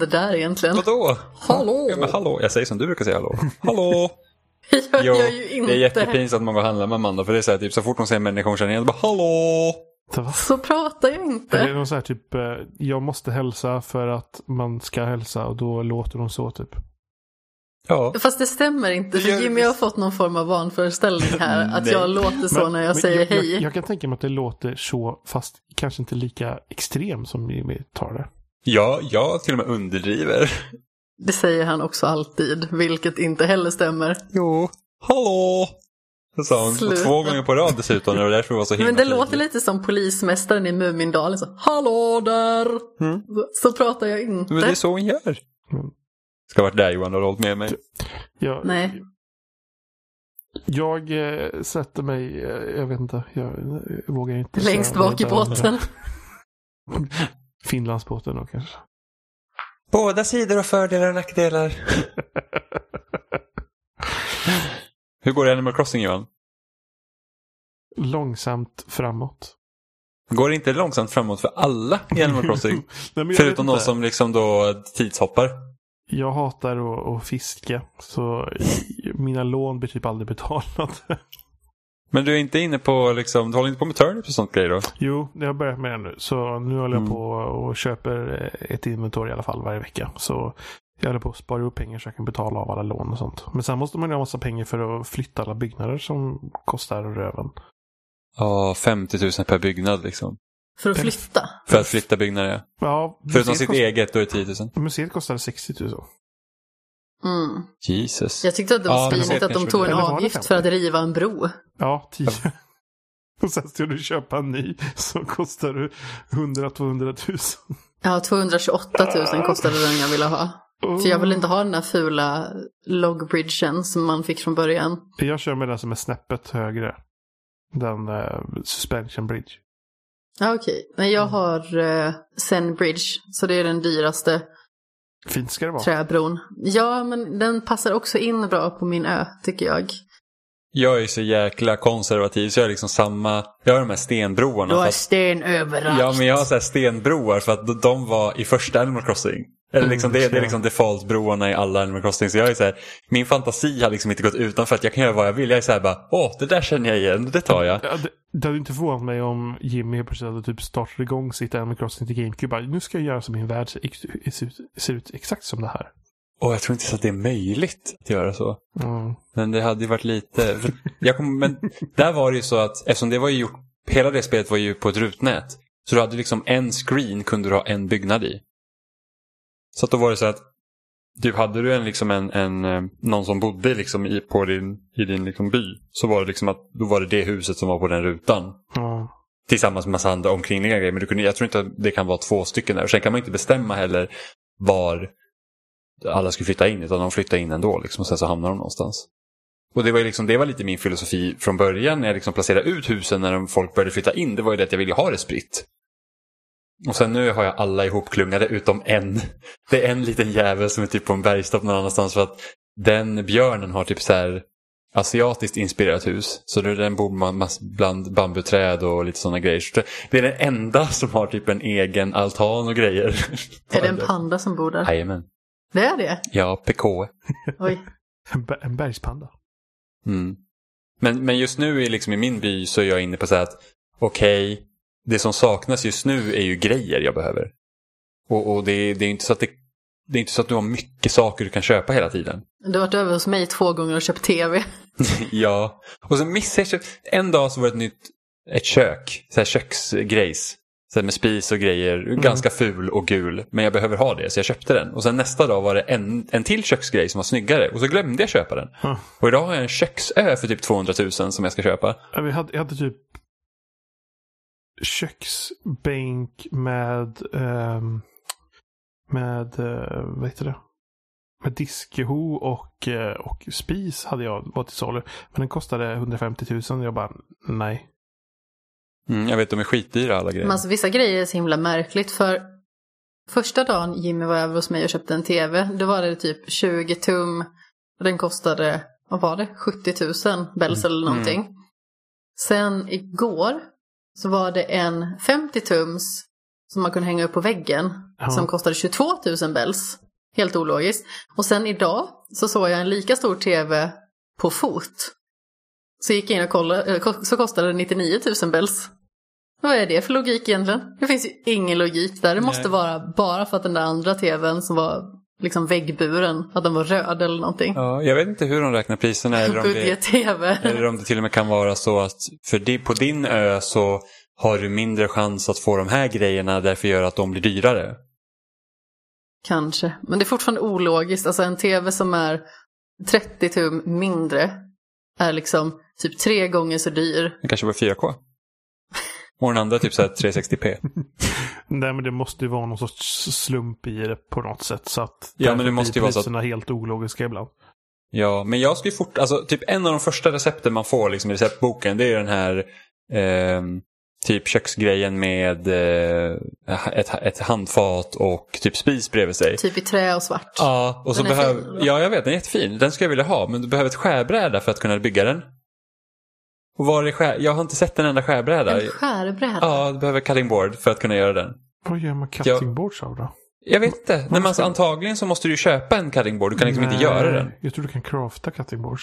hände där egentligen? Vadå? Hallå! Ja, men hallå! Jag säger som du brukar säga hallå. Hallå! Jag Jo, gör ju inte. det är jättepinsamt att man går och handlar med Amanda för det är så här, typ så fort hon ser en människa hon känner igen, bara hallå! Det var Så pratar jag det är inte. någon så här typ, eh, jag måste hälsa för att man ska hälsa och då låter de så typ. Ja. Fast det stämmer inte, för Jimmy har fått någon form av vanföreställning här. Att jag låter så Men- när jag men säger jag, hej. Jag, jag kan tänka mig att det låter så, fast kanske inte lika extrem som Jimmy tar det. Ja, jag till och med underdriver. Det säger han också alltid, vilket inte heller stämmer. Jo. Hallå! Det sa hon. Sluta. två gånger på rad dessutom. Det var därför det var så himla Men det tydligt. låter lite som polismästaren i Mumindalen. Så, Hallå där! Mm. Så pratar jag inte. Men det är så hon gör. Mm. Ska varit där Johan och hållit med mig. Jag, Nej. Jag eh, sätter mig, eh, jag vet inte, jag eh, vågar inte. Längst bak i båten. Finlandsbåten då kanske. Båda sidor har fördelar och nackdelar. Hur går det Animal Crossing Johan? Långsamt framåt. Går det inte långsamt framåt för alla i Animal Crossing? Nej, Förutom de som liksom då tidshoppar. Jag hatar att, att fiska, så mina lån blir typ aldrig betalade. Men du är inte inne på liksom, du håller inte på med turnips och sånt grejer då? Jo, jag har börjat med det nu. Så nu håller jag Mm. på och köper eh, ett inventory i alla fall varje vecka. Så jag håller på att spara upp pengar så jag kan betala av alla lån och sånt. Men sen måste man ju ha massa pengar för att flytta alla byggnader som kostar röven. Ja, 50 000 per byggnad liksom. För att flytta. För att flytta byggnader ja. Ja, Förutom sitt kost... eget då är det 10 000. museet kostade 60 000. Mm. Jesus. Jag tyckte att det var Ja, men svinigt att de tog en avgift 50? för att riva en bro. Ja, 10. Och sen ska du köpa en ny så kostar du 100-200 000. Ja, 228 000 kostade den jag ville ha. För jag vill inte ha den där fula logbridgen som man fick från början. Jag kör med den som är snäppet högre. Den eh, suspension bridge. Ja, okej. Nej, jag har uh, Zen Bridge, så det är den dyraste Fint ska det vara. träbron. Ja, men den passar också in bra på min ö, tycker jag. Jag är så jäkla konservativ så jag har liksom samma, jag har de här stenbroarna. Du har sten överallt. ja men jag har så här stenbroar för att de var i första Animal Crossing. Eller liksom, det, det är liksom default-broarna i alla Animal Crossing. Så jag är så här, min fantasi har liksom inte gått utanför att jag kan göra vad jag vill. Jag är så här bara, åh det där känner jag igen, det tar jag. Ja, det, det hade inte förvånat mig om Jimmy helt plötsligt hade typ startat igång sitt Animal Crossing till GameCube. Bara, Nu ska jag göra så min värld ser, ser, ut, ser ut exakt som det här. Och jag tror inte så att det är möjligt att göra så. Mm. Men det hade ju varit lite... Jag kom, men där var det ju så att eftersom det var ju gjort... Hela det spelet var ju på ett rutnät. Så du hade liksom en screen kunde du ha en byggnad i. Så att då var det så att du hade du en, liksom en, en, eh, någon som bodde liksom i, på din, i din liksom by. Så var det liksom att då var det det huset som var på den rutan. Ja. Tillsammans med massa andra omkringliggande grejer. Men du kunde, jag tror inte att det kan vara två stycken där. Och sen kan man inte bestämma heller var alla skulle flytta in. Utan de flyttar in ändå liksom, och sen så hamnar de någonstans. Och det var, liksom, det var lite min filosofi från början när jag liksom placerade ut husen när de- folk började flytta in. Det var ju det att jag ville ha det spritt. Och sen nu har jag alla ihopklungade utom en. Det är en liten jävel som är typ på en bergstopp någon annanstans för att den björnen har typ så här asiatiskt inspirerat hus. Så det- den bor bland bambuträd och lite sådana grejer. Så det- det är den enda som har typ en egen altan och grejer. Är det en panda som bor där? Jajamän. Det är det? Ja, PK. Oj. En, ber- en bergspanda. Mm. Men, men just nu är liksom i min by så är jag inne på så här att okej, det som saknas just nu är ju grejer jag behöver. Och, och det, det är inte så att det, det är inte så att du har mycket saker du kan köpa hela tiden. Du har varit över hos mig två gånger och köpt tv. ja, och så missade jag En dag så var det ett nytt ett kök, så här köksgrejs. Så med spis och grejer, ganska ful och gul. Men jag behöver ha det så jag köpte den. Och sen nästa dag var det en, en till köksgrej som var snyggare. Och så glömde jag köpa den. Huh. Och idag har jag en köksö för typ 200 000 som jag ska köpa. Ja, Vi hade, jag hade typ köksbänk med ehm, med, uh, vad heter det? Med diskho och, eh, och spis hade jag var till salu. Men den kostade 150 000 jag bara, nej. Mm, jag vet, de är skitdyra alla grejer. Men alltså, vissa grejer är så himla märkligt för första dagen Jimmy var över hos mig och köpte en tv, då var det typ 20 tum och den kostade, vad var det, 70 000 bells eller någonting. Sen igår så var det en 50-tums som man kunde hänga upp på väggen Ja. som kostade 22 000 bells. Helt ologiskt. Och sen idag så såg jag en lika stor tv på fot. Så gick jag in och kollade, eh, så kostade det 99 000 bells. Vad är det för logik egentligen? Det finns ju ingen logik där. Det måste Nej. vara bara för att den där andra tvn som var liksom väggburen, att den var röd eller någonting. Ja, jag vet inte hur de räknar priserna eller om, det, eller om det till och med kan vara så att för di, på din ö så har du mindre chans att få de här grejerna därför gör att de blir dyrare. Kanske. Men det är fortfarande ologiskt. Alltså en tv som är 30 tum mindre är liksom typ tre gånger så dyr. Det kanske var 4K. Och den andra typ så här 360p. Nej, men det måste ju vara någon sorts slump i det på något sätt. Så att Ja, men det måste ju vara så att- helt ologiska ibland. Ja, men jag ska ju fort, alltså typ en av de första recepten man får liksom, i receptboken det är ju den här ehm, typ köksgrejen med eh, ett, ett handfat och typ spis bredvid sig. Typ i trä och svart. Ja, och så Den är behöver, ja jag vet den är jättefin. Den skulle jag vilja ha, men du behöver ett skärbräda för att kunna bygga den. Och var är skär, jag har inte sett en enda skärbräda. En skärbräda. Ja, du behöver cutting board för att kunna göra den. Vad gör man cutting boards av då? Jag vet inte. Nej, men alltså, antagligen så måste du ju köpa en cutting board. Du kan liksom inte göra den. Jag tror du kan crafta cutting boards.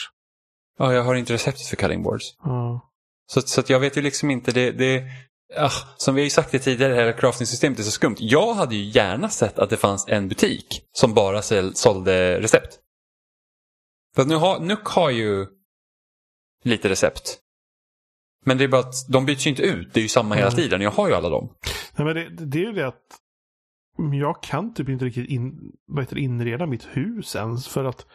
Ja, jag har inte receptet för cutting boards. Ja. Så, så att jag vet ju liksom inte, det, det ah, som vi har ju sagt det tidigare, det här crafting-systemet är så skumt. Jag hade ju gärna sett att det fanns en butik som bara säl, sålde recept. För att nu har, Nook har ju lite recept. Men det är bara att de byts ju inte ut, det är ju samma hela Mm. tiden. Jag har ju alla dem. Nej, men det, det är ju det att jag kan typ inte riktigt in, det, inreda mitt hus ens. För att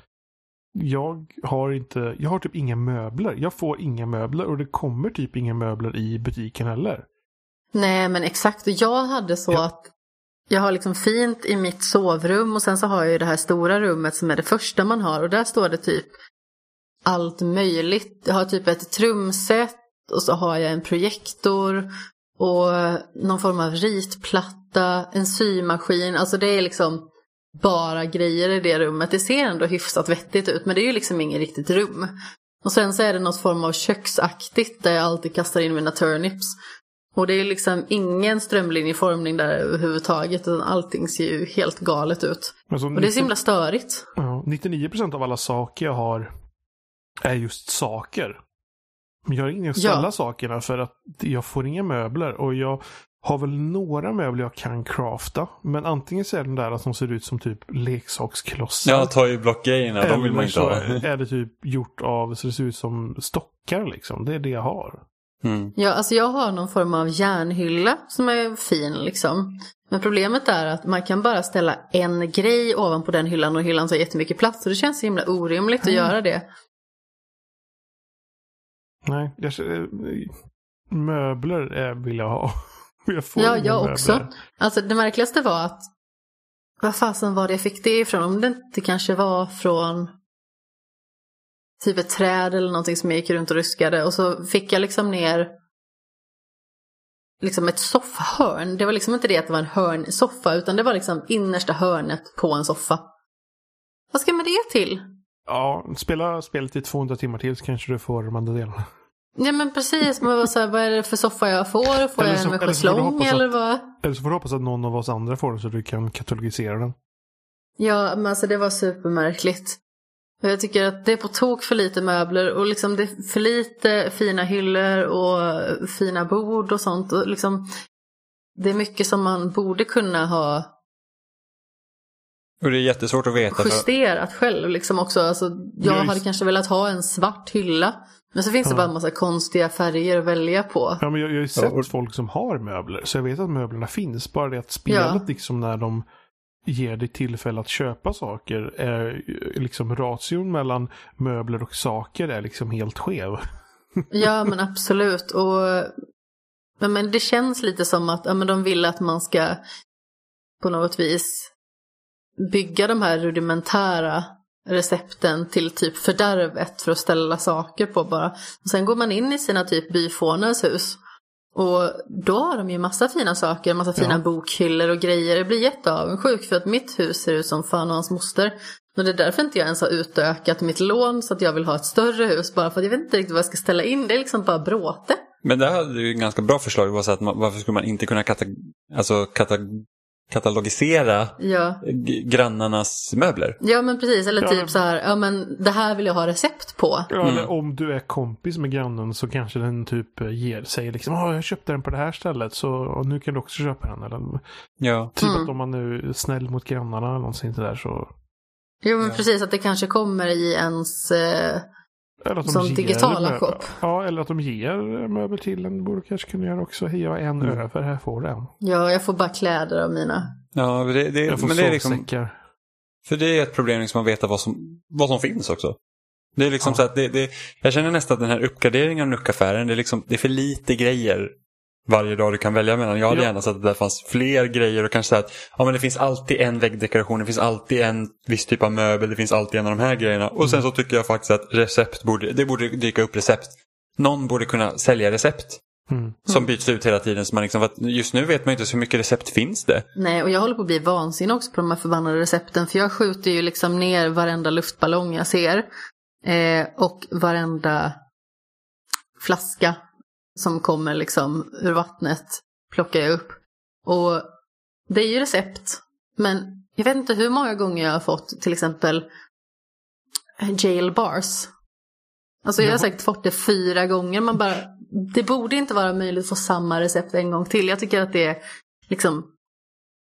jag har inte, jag har typ inga möbler. Jag får inga möbler och det kommer typ inga möbler i butiken heller. Nej men exakt, och jag hade så Ja. att jag har liksom fint i mitt sovrum och sen så har jag ju det här stora rummet som är det första man har och där står det typ allt möjligt. Jag har typ ett trumset och så har jag en projektor och någon form av ritplatta, en symaskin. Alltså det är liksom bara grejer i det rummet. Det ser ändå hyfsat vettigt ut men det är ju liksom inget riktigt rum. Och sen så är det något form av köksaktigt där jag alltid kastar in mina turnips. Och det är liksom ingen strömlinjeformning där överhuvudtaget utan allting ser ju helt galet ut. Men så Och det är så himla störigt. Ja, 99% av alla saker jag har är just saker. Jag ingen att Ja. ställa sakerna för att jag får inga möbler. Och jag har väl några möbler jag kan crafta. Men antingen så är det de där som ser ut som typ leksaksklossar. Ja, ta ju blockgrejerna, de vill man eller inte så ha. är det typ gjort av så det ser ut som stockar liksom. Det är det jag har. Mm. Ja, alltså jag har någon form av järnhylla som är fin liksom. Men problemet är att man kan bara ställa en grej ovanpå den hyllan och hyllan tar jättemycket plats. Och det känns så himla orimligt att göra det. Nej, jag, möbler är, vill jag ha. Jag får Ja, jag möbler. också. Alltså det märkligaste var att vad fasen var det jag fick det ifrån? Om det inte kanske var från typ ett träd eller någonting som jag gick runt och ruskade. Och så fick jag liksom ner liksom ett soffhörn. Det var liksom inte det att det var en hörnsoffa utan det var liksom innersta hörnet på en soffa. Vad ska man det till? Ja, spela spelet i 200 timmar till så kanske du får de andra delarna. Ja men precis, man var så här, vad är det för soffa jag får? Får Eller jag en med eller schäslong att- eller vad? Eller så får du hoppas att någon av oss andra får den så du kan katalogisera den. Ja, men alltså det var supermärkligt. Jag tycker att det är på tok för lite möbler och liksom det är för lite fina hyllor och fina bord och sånt. Och liksom, det är mycket som man borde kunna ha Och det är jättesvårt att veta. För... justerat själv. Liksom också. Alltså, jag Ja, hade just- kanske velat ha en svart hylla. Men så finns det Ja. bara en massa konstiga färger att välja på. Ja, men jag, jag har ju sett Ja, och- folk som har möbler, så jag vet att möblerna finns. Bara det att spelet Ja. liksom när de ger dig tillfälle att köpa saker, är ju liksom ration mellan möbler och saker är liksom helt skev. Ja men absolut. Och, ja, men det känns lite som att ja, men de vill att man ska på något vis bygga de här rudimentära recepten till typ fördärvet för att ställa saker på bara. Och sen går man in i sina typ byfånars hus. Och då har de ju massa fina saker, massa fina Ja. bokhyllor och grejer. Jag blir jätteavundsjuk för att mitt hus ser ut som fan och hans moster. Och det är därför inte jag ens har utökat mitt lån så att jag vill ha ett större hus. Bara för att jag vet inte riktigt vad jag ska ställa in. Det är liksom bara bråte. Men där hade du ju ganska bra förslag. Var så att man, varför skulle man inte kunna kata, alltså kata, katalogisera Ja. grannarnas möbler? ja, men precis. Eller Ja, typ men- så här, ja men det här vill jag ha recept på. Ja, Mm. Eller om du är kompis med grannen så kanske den typ ger sig liksom Åh, jag köpte den på det här stället så nu kan du också köpa den. Eller, Ja. typ Mm. att om man nu är snäll mot grannarna eller någonting sådär så. Jo, men Ja. precis. Att det kanske kommer i ens... Eh, Eller att de Som ger digitala shop. Ja, eller att de ger möbel till en. Borde kanske kunna göra också. Hej, jag har en Mm. över, här får du en. ja, jag får bara kläder av mina. Ja, det, det, Jag får men det är liksom, för det är ett problem liksom att veta vad som, vad som finns också. Det är liksom Ja. så att det, det, jag känner nästan att den här uppgraderingen av Nuck-affären, det är, liksom, det är för lite grejer varje dag du kan välja mellan. Jag hade Ja. gärna sett att det fanns fler grejer och kanske så att ja, men det finns alltid en väggdekoration, det finns alltid en viss typ av möbel, det finns alltid en av de här grejerna. Och sen så tycker jag faktiskt att recept borde, det borde dyka upp recept. Någon borde kunna sälja recept Mm. som byts ut hela tiden. Så man liksom, just nu vet man inte så hur mycket recept finns det. Nej, och jag håller på att bli vansinnig också på de här förbannade recepten. För jag skjuter ju liksom ner varenda luftballong jag ser. Eh, och varenda flaska som kommer liksom ur vattnet plockar jag upp. Och det är ju recept. Men jag vet inte hur många gånger jag har fått till exempel jail bars. Alltså jag har säkert fått det fyra gånger. Man bara, det borde inte vara möjligt att få samma recept en gång till. Jag tycker att det är liksom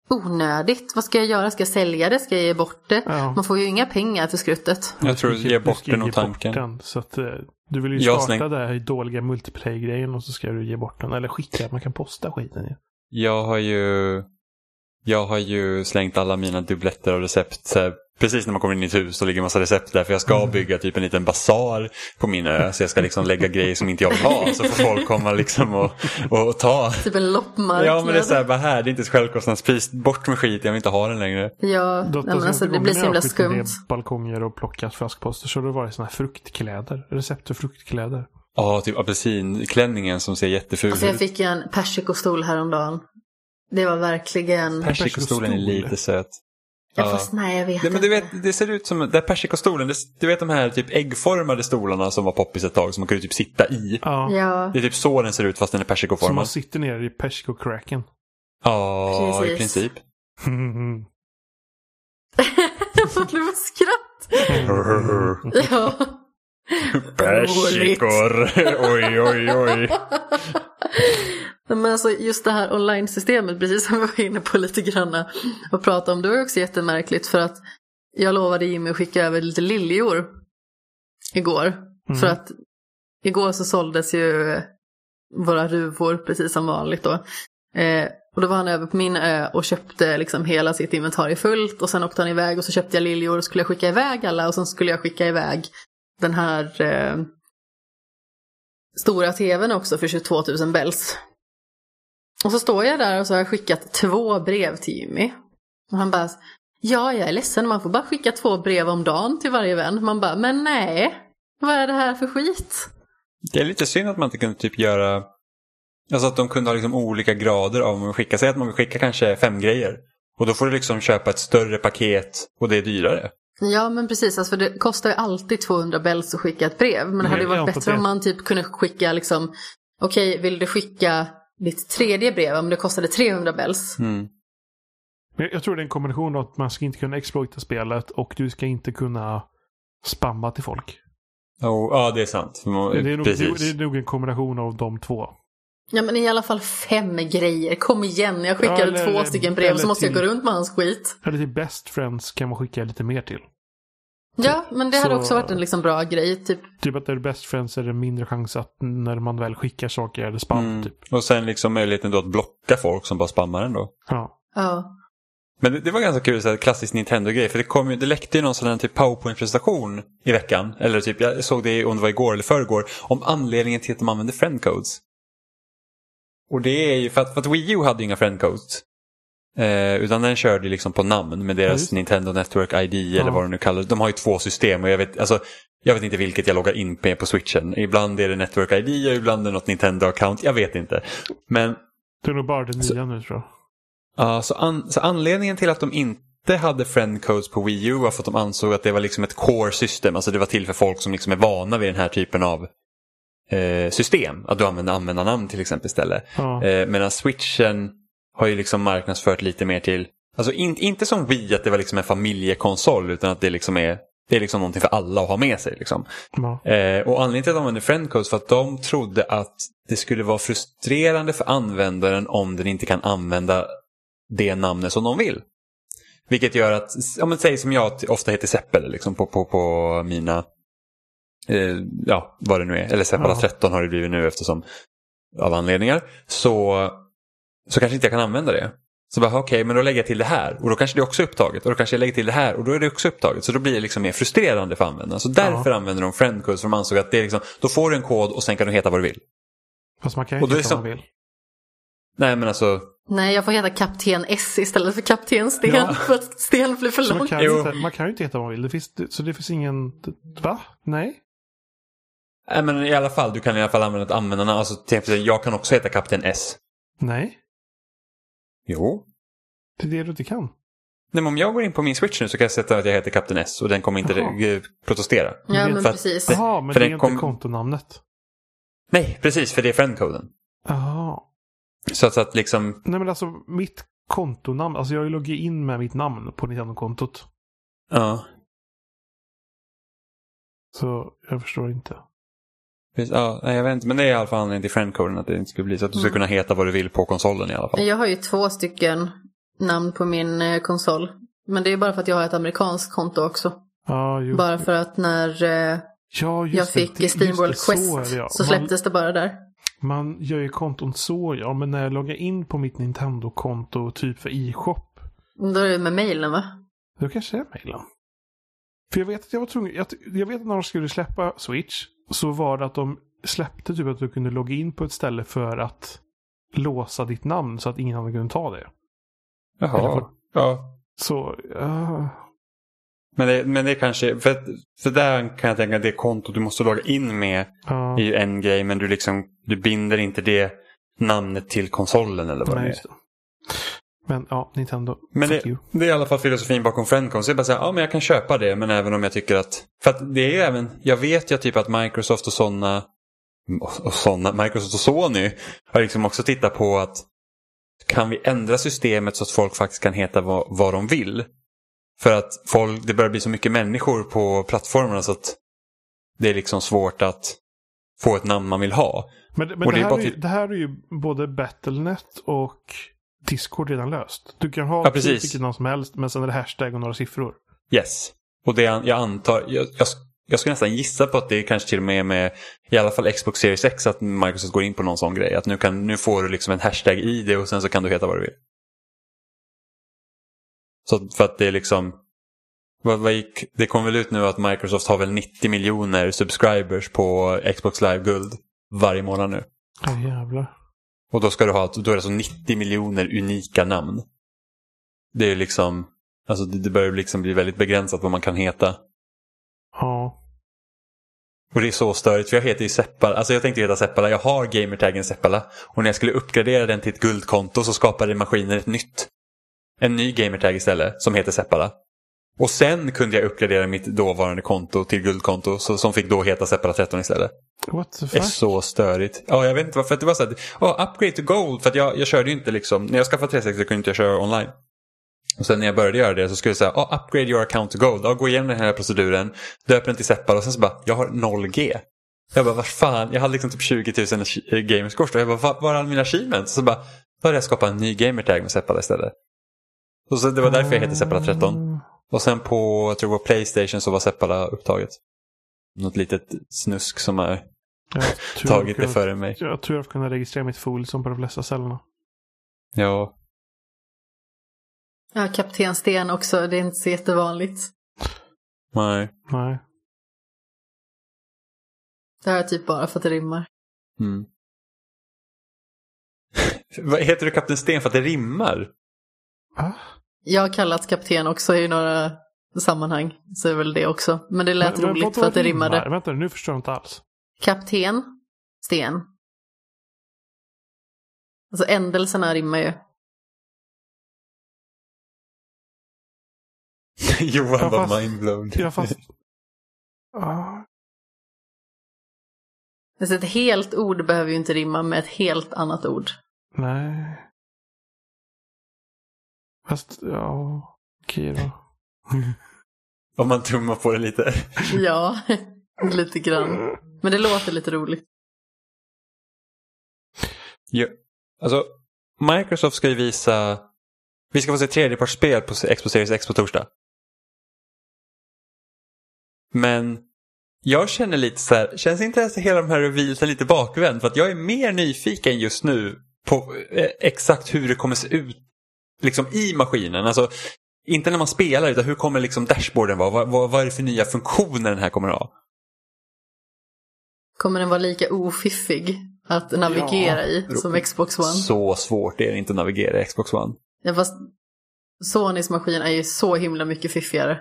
onödigt. Vad ska jag göra? Ska jag sälja det? Ska jag ge bort det? Ja. Man får ju inga pengar för skruttet. Jag tror Du ska- ge du bort den och tanken. bort den, så att, eh, du vill ju Jag starta släng- det här dåliga multiplayer-grejen och så ska du ge bort den. Eller skicka, man kan posta skiten ju. Jag har ju jag har ju slängt alla mina dubbletter av recept. Precis när man kommer in i ett hus så ligger en massa recept där. För jag ska Mm. bygga typ en liten basar på min ö. Så jag ska liksom lägga grejer som inte jag vill ha. Så får folk komma liksom och, och ta. Typ en loppmarknad. Ja men det är så här, bara här, det är inte ett självkostnadspris. Bort med skit, jag vill inte ha den längre. Ja, Då- nej, men då alltså, det blir så himla skumt. balkonger och plockat flaskposter så har det varit såna här fruktkläder. Recept för fruktkläder. Ja, typ apelsinklänningen som ser jätteful Alltså jag ut. fick ju en persikostol häromdagen. Det var verkligen... Persikostolen är lite söt. Ja, Ja. fast nej jag vet Det, men inte. du vet, det ser ut som, där persikostolen, det, du vet de här typ äggformade stolarna som var poppis ett tag som man kunde typ sitta i. Ja. Ja, Det är typ så den ser ut fast den är Så man persikoformad. sitter ner i persikokraken. Ja, i Precis. princip. det var skratt. Ja. Persikor! oj, oj, oj. Men alltså just det här online-systemet, precis som vi var inne på lite grann och prata om, det var också jättemärkligt för att jag lovade Jimmy att skicka över lite liljor igår. Mm. För att igår så såldes ju våra ruvor precis som vanligt då. Eh, och då var han över på min ö och köpte liksom hela sitt inventarium fullt och sen åkte han iväg och så köpte jag liljor och skulle jag skicka iväg alla och sen skulle jag skicka iväg den här eh, stora tvn också för 22 000 bells. Och så står jag där och så har jag skickat två brev till Jimmy. Och han bara, ja jag är ledsen man får bara skicka två brev om dagen till varje vän. Man bara, men nej, vad är det här för skit? Det är lite synd att man inte kunde typ göra... Alltså att de kunde ha liksom olika grader av vad man skickar. Säg att man vill skicka kanske fem grejer. Och då får du liksom köpa ett större paket och det är dyrare. Ja men precis, alltså, för det kostar ju alltid 200 bells att skicka ett brev. Men det hade ju jag varit bättre om man typ kunde skicka liksom, okej vill du skicka ditt tredje brev om det kostade 300 bells. Mm. Men Jag tror det är en kombination av att man ska inte kunna exploita spelet och du ska inte kunna spamma till folk. Oh, ja, det är sant. Man- Det är, nog, det är nog en kombination av de två. Ja men i alla fall fem grejer, kom igen. Jag skickade Ja, eller- två stycken brev så måste jag gå till- runt med hans skit. Eller till Best Friends kan man skicka lite mer till. Ja men det hade Så- också varit en liksom bra grej. Typ. Typ att är det Best Friends är det mindre chans att när man väl skickar saker är det spam. Mm. Typ. Och sen liksom möjligheten då att blocka folk som bara spammar en då. Ja. Ja. Men det, det var ganska kul, så här, klassisk Nintendo-grej. För det, kom, ju- det läckte ju någon sån här typ powerpoint-presentation i veckan. Eller typ, jag såg det om det var igår eller förrgår. Om anledningen till att de använde friendcodes. Och det är ju för att, för att Wii U hade ju inga friendcodes. Eh, utan den körde liksom på namn med Ja, deras just. Nintendo Network ID eller Ja. vad de nu kallar det. De har ju två system och jag vet, alltså, jag vet inte vilket jag loggar in med på switchen. Ibland är det Network ID och ibland är det något Nintendo-account. Jag vet inte. Men Det är nog bara det nya nu tror jag. Ja, så, an, så anledningen till att de inte inte hade friendcodes på Wii U var för att de ansåg att det var liksom ett core system. Alltså det var till för folk som liksom är vana vid den här typen av eh, system. Att du använder användarnamn till exempel istället. Ja. Eh, medan switchen har ju liksom marknadsfört lite mer till, alltså in, inte som Wii att det var liksom en familjekonsol utan att det liksom är, det är liksom någonting för alla att ha med sig. Liksom. Ja. Eh, och anledningen till att de använde friendcodes för att de trodde att det skulle vara frustrerande för användaren om den inte kan använda det namnet som de vill. Vilket gör att, om man säger som jag ofta heter Seppel liksom på, på, på mina, eh, ja vad det nu är, eller Seppala Ja. 13 har det blivit nu eftersom av anledningar. Så, så kanske inte jag kan använda det. Så bara okej, men då lägger jag till det här och då kanske det också är upptaget och då kanske jag lägger till det här och då är det också upptaget. Så då blir det liksom mer frustrerande för användaren. Så därför använder de friendcodes för de ansåg att det är liksom, då får du en kod och sen kan du heta vad du vill. Fast man kan ju inte heta vad man vill. Nej men alltså, Nej, jag får heta Kapten S istället för Kapten Sten. Ja. För att Sten blir för Så man kan, ju Jo. inte, man kan ju inte heta vad man vill. Det finns, så det finns ingen... Va? Nej? nej, men i alla fall, du kan i alla fall använda ett användarnamn. Alltså, till exempel, jag kan också heta Kapten S. Nej? Jo. Det är det du inte kan. Nej, men om jag går in på min switch nu så kan jag sätta att jag heter Kapten S och den kommer inte Jaha. eh, protestera. Ja, men För att- precis. Jaha, men för det är den inte kom- kontonamnet. Nej, precis, för det är friendcoden. Jaha. Så att, så att liksom, Nej men alltså mitt kontonamn, alltså jag har ju loggat in med mitt namn på Nintendo-kontot. ja. Så jag förstår inte. Precis, ja, jag vet inte, men det är i alla fall anledningen till friendcoden att det inte ska bli så att du ska Mm. kunna heta vad du vill på konsolen i alla fall. Jag har ju två stycken namn på min eh, konsol. Men det är bara för att jag har ett amerikanskt konto också. Ja, just, Bara för att när eh, ja, just jag fick Det- just Steamworld det, så Quest det, ja. så Man- släpptes det bara där. Man gör ju konton så ja, men när jag loggar in på mitt Nintendo-konto typ för e-shop, Då är det med mailen va? då kanske det är mejlen. För jag vet att jag var tvungen, jag, jag vet att när de skulle släppa Switch så var det att de släppte typ att du kunde logga in på ett ställe för att låsa ditt namn så att ingen annan kunde ta det. Jaha. för- Ja. Så, ja. Men det, men det kanske, för, för där kan jag tänka att det konto du måste logga in med ja. är ju en grej men du liksom, du binder inte det namnet till konsolen eller vad Nej, det är. Det. Men ja, Nintendo. Men det, det är i alla fall filosofin bakom Friendcon. Så jag bara säga, ja men jag kan köpa det men även om jag tycker att, för att det är ju även, jag vet ju typ att Microsoft och sådana, och, såna, Microsoft och Sony har liksom också tittat på att kan vi ändra systemet så att folk faktiskt kan heta vad, vad de vill? För att folk, det börjar bli så mycket människor på plattformarna så att det är liksom svårt att få ett namn man vill ha. Men, men det, det är här är till- det här är ju både Battlenet och Discord redan löst. Du kan ha Ja, precis. vilket namn som helst, men sen är det hashtag och några siffror. Yes. Och det jag antar, jag, jag, jag skulle nästan gissa på att det kanske till och med är med i alla fall Xbox Series X att Microsoft går in på någon sån grej. Att nu, kan, nu får du liksom en hashtag i det och sen så kan du heta vad du vill. Så för att det är liksom, vad, vad gick, det kom väl ut nu att Microsoft har väl 90 miljoner subscribers på Xbox Live Guld varje månad nu. Ja, jävlar. Och då ska du ha, då är det alltså 90 miljoner unika namn. Det är liksom, alltså det, börjar liksom bli väldigt begränsat vad man kan heta. Ja. Och det är så störigt för jag heter ju Seppala. Alltså jag tänkte heta Seppala. Jag har gamertaggen Seppala. Och när jag skulle uppgradera den till ett guldkonto så skapade maskinen ett nytt. En ny gamertag istället som heter Seppala. Och sen kunde jag uppgradera mitt dåvarande konto till guldkonto så, som fick då heta Seppala 13 istället. What the Det är fuck? så störigt. Ja, jag vet inte varför. Det var så här, oh, upgrade to gold. För att jag, jag körde ju inte liksom, när jag skaffade 360 kunde inte jag köra online. Och sen när jag började göra det så skulle jag säga, oh, upgrade your account to gold. Ja, gå igenom den här proceduren, döp den till Seppala och sen så bara, jag har 0G. Jag bara, vad fan, jag hade liksom typ 20 000 gamerscore och jag bara, var, är alla mina achievements? Så bara, då hade jag skapat en ny gamertag med Seppala istället. Och så det var därför jag heter Seppala 13. Och sen på, jag tror det var Playstation så var Seppala upptaget. Något litet snusk som har Jag tagit det före mig. Jag har tur att kunna registrera mitt full som på de flesta ställena. Ja, Ja, Kapten Sten också. Det är inte så jättevanligt. nej. Nej. Det här är typ bara för att det rimmar. Mm. Heter du Kapten Sten för att det rimmar? Va? Jag har kallat kapten också i några sammanhang. Så är väl det också. Men det lät Men- men roligt vadå för att det rimmar? rimmade. Vänta nu förstår jag inte alls. Kapten Sten. Alltså ändelserna rimmar ju. Johan var mindblown. Ja, fast... Ah, Alltså ett helt ord behöver ju inte rimma med ett helt annat ord. nej. Fast, ja... Okej då. Om man tummar på det lite. Ja, lite grann. Men det låter lite roligt. Ja. Alltså, Microsoft ska ju visa... Vi ska få se tredjepartsspel på Xbox Series X på torsdag. Men jag känner lite så här, känns inte ens hela de här revealsen lite bakvänd? För att jag är mer nyfiken just nu på eh, exakt hur det kommer se ut liksom i maskinen. Alltså, inte när man spelar utan hur kommer liksom dashboarden vara? Vad, vad, vad är det för nya funktioner den här kommer ha? Kommer den vara lika ofiffig att navigera i som Xbox One? Så svårt är det inte att navigera i Xbox One. Ja, fast Sonys maskin är ju så himla mycket fiffigare.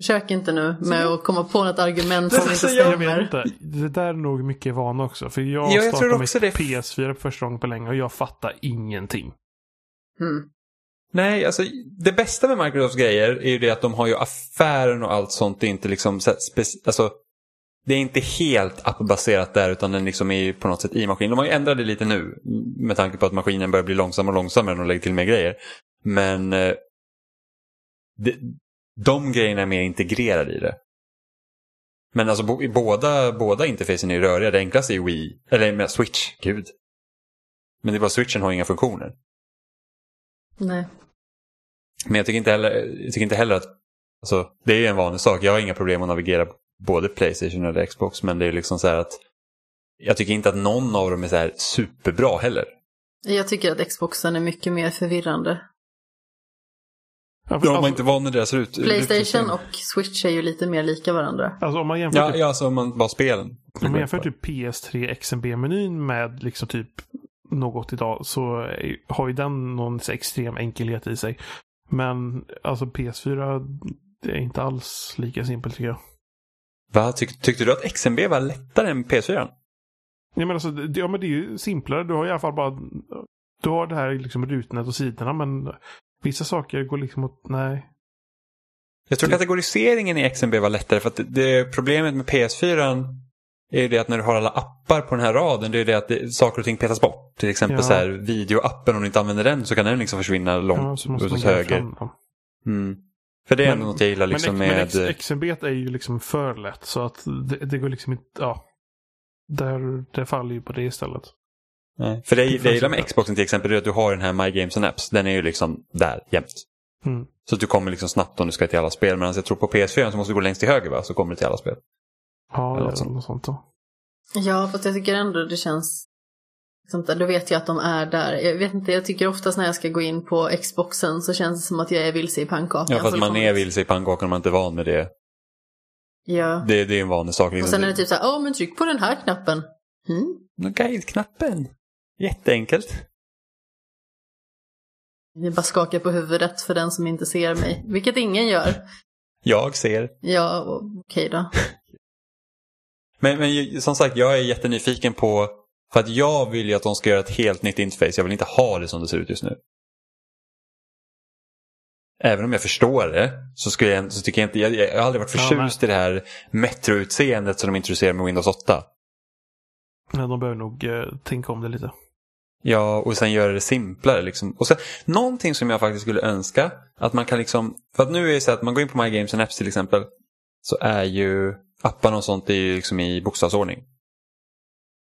Försök inte nu med att komma på något argument som inte stämmer. inte. Det där är nog mycket vana också. För jag Ja, jag startade också mitt det. PS4 för första gången på länge och jag fattar ingenting. Mm. Nej, alltså det bästa med Microsofts grejer är ju det att de har ju affären och allt sånt. Det är inte liksom alltså, det är inte helt appbaserat där utan den liksom är ju på något sätt i maskinen. De har ju ändrat det lite nu med tanke på att maskinen börjar bli långsammare och långsammare när de lägger till mer grejer. Men eh, det, de grejerna är mer integrerade i det. Men alltså bo, i båda, båda interfacen är ju röriga. Det enklaste är ju Wii, eller med Switch, gud. Men det är bara Switchen har inga funktioner. Nej. Men jag tycker inte heller, jag tycker inte heller att... Alltså, det är ju en vanlig sak. Jag har inga problem att navigera både Playstation eller Xbox. Men det är liksom så här att... Jag tycker inte att någon av dem är så här superbra heller. Jag tycker att Xboxen är mycket mer förvirrande. Ja, man alltså, inte är van vid deras ut, Playstation och Switch är ju lite mer lika varandra. alltså om man jämför, Ja, typ, ja, alltså om man bara spelen. om man jämför typ PS3 XMB-menyn med liksom typ något idag så har ju den någon extrem enkelhet i sig. Men alltså PS4 det är inte alls lika simpelt tycker jag. Va? Tyck, tyckte du att XMB var lättare än PS4? Ja men, alltså, det, ja, men det är ju simplare. Du har i alla fall bara du har det här liksom rutnät och sidorna men vissa saker går liksom åt, nej. Jag tror kategoriseringen i XMB var lättare för att det, det problemet med PS4 är ju det att när du har alla appar på den här raden, det är det att det, saker och ting petas bort. Till exempel Ja. så här, videoappen, om du inte använder den så kan den liksom försvinna Ja, långt man åt höger. Mm. För det är Men- ändå något jag gillar liksom men, med... men XMB är ju liksom för lätt så att det, det går liksom inte, ja. Där, det faller ju på det istället. Nej. För det, Det det jag gillar med. Xboxen till exempel är att du har den här My Games and Apps. Den är ju liksom där jämt. Mm. Så att du kommer liksom snabbt om du ska till alla spel. Medan jag tror på PS4 så måste du gå längst till höger va? Så kommer du till alla spel. Ja, Eller något är något sånt då. Ja, fast jag tycker ändå det känns... Sånt där, då vet jag att de är där. Jag vet inte, jag tycker oftast när jag ska gå in på Xboxen så känns det som att jag är vilse i pannkakan. Ja, för att man är vilse i pannkakan och man är inte van med det. Ja. Det, det är en vanlig sak. Och Liksom. sen är det typ så här, åh men tryck på den här knappen. Mm. Guide-knappen. Jätteenkelt. Jag bara skakar på huvudet för den som inte ser mig. Vilket ingen gör. Jag ser. Ja, och- okej då. Men, men som sagt, jag är jättenyfiken på... För att jag vill ju att de ska göra ett helt nytt interface. Jag vill inte ha det som det ser ut just nu. Även om jag förstår det så, skulle jag, så tycker jag inte... Jag, jag har aldrig varit Ja, förtjust i det här Metro-utseendet som de introducerar med Windows 8. Men de behöver nog eh, tänka om det lite. Ja, och sen göra det simplare. Liksom. Och sen, någonting som jag faktiskt skulle önska, att man kan liksom... För att nu är det så att man går in på My Games and Apps till exempel, så är ju apparna och sånt är ju liksom i bokstavsordning.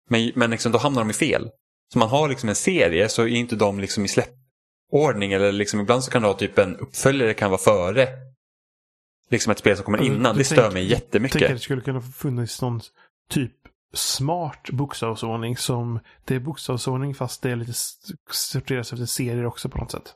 Men, men liksom, då hamnar de i fel. Så man har liksom en serie så är inte de liksom i släppordning. Eller liksom, ibland så kan du ha typ en uppföljare kan vara före liksom ett spel som kommer du- innan. du det stör tänker- mig Tänk att jättemycket. det skulle kunna funnits någon typ smart bokstavsordning som det är bokstavsordning fast det är lite sorteras efter serier också på något sätt.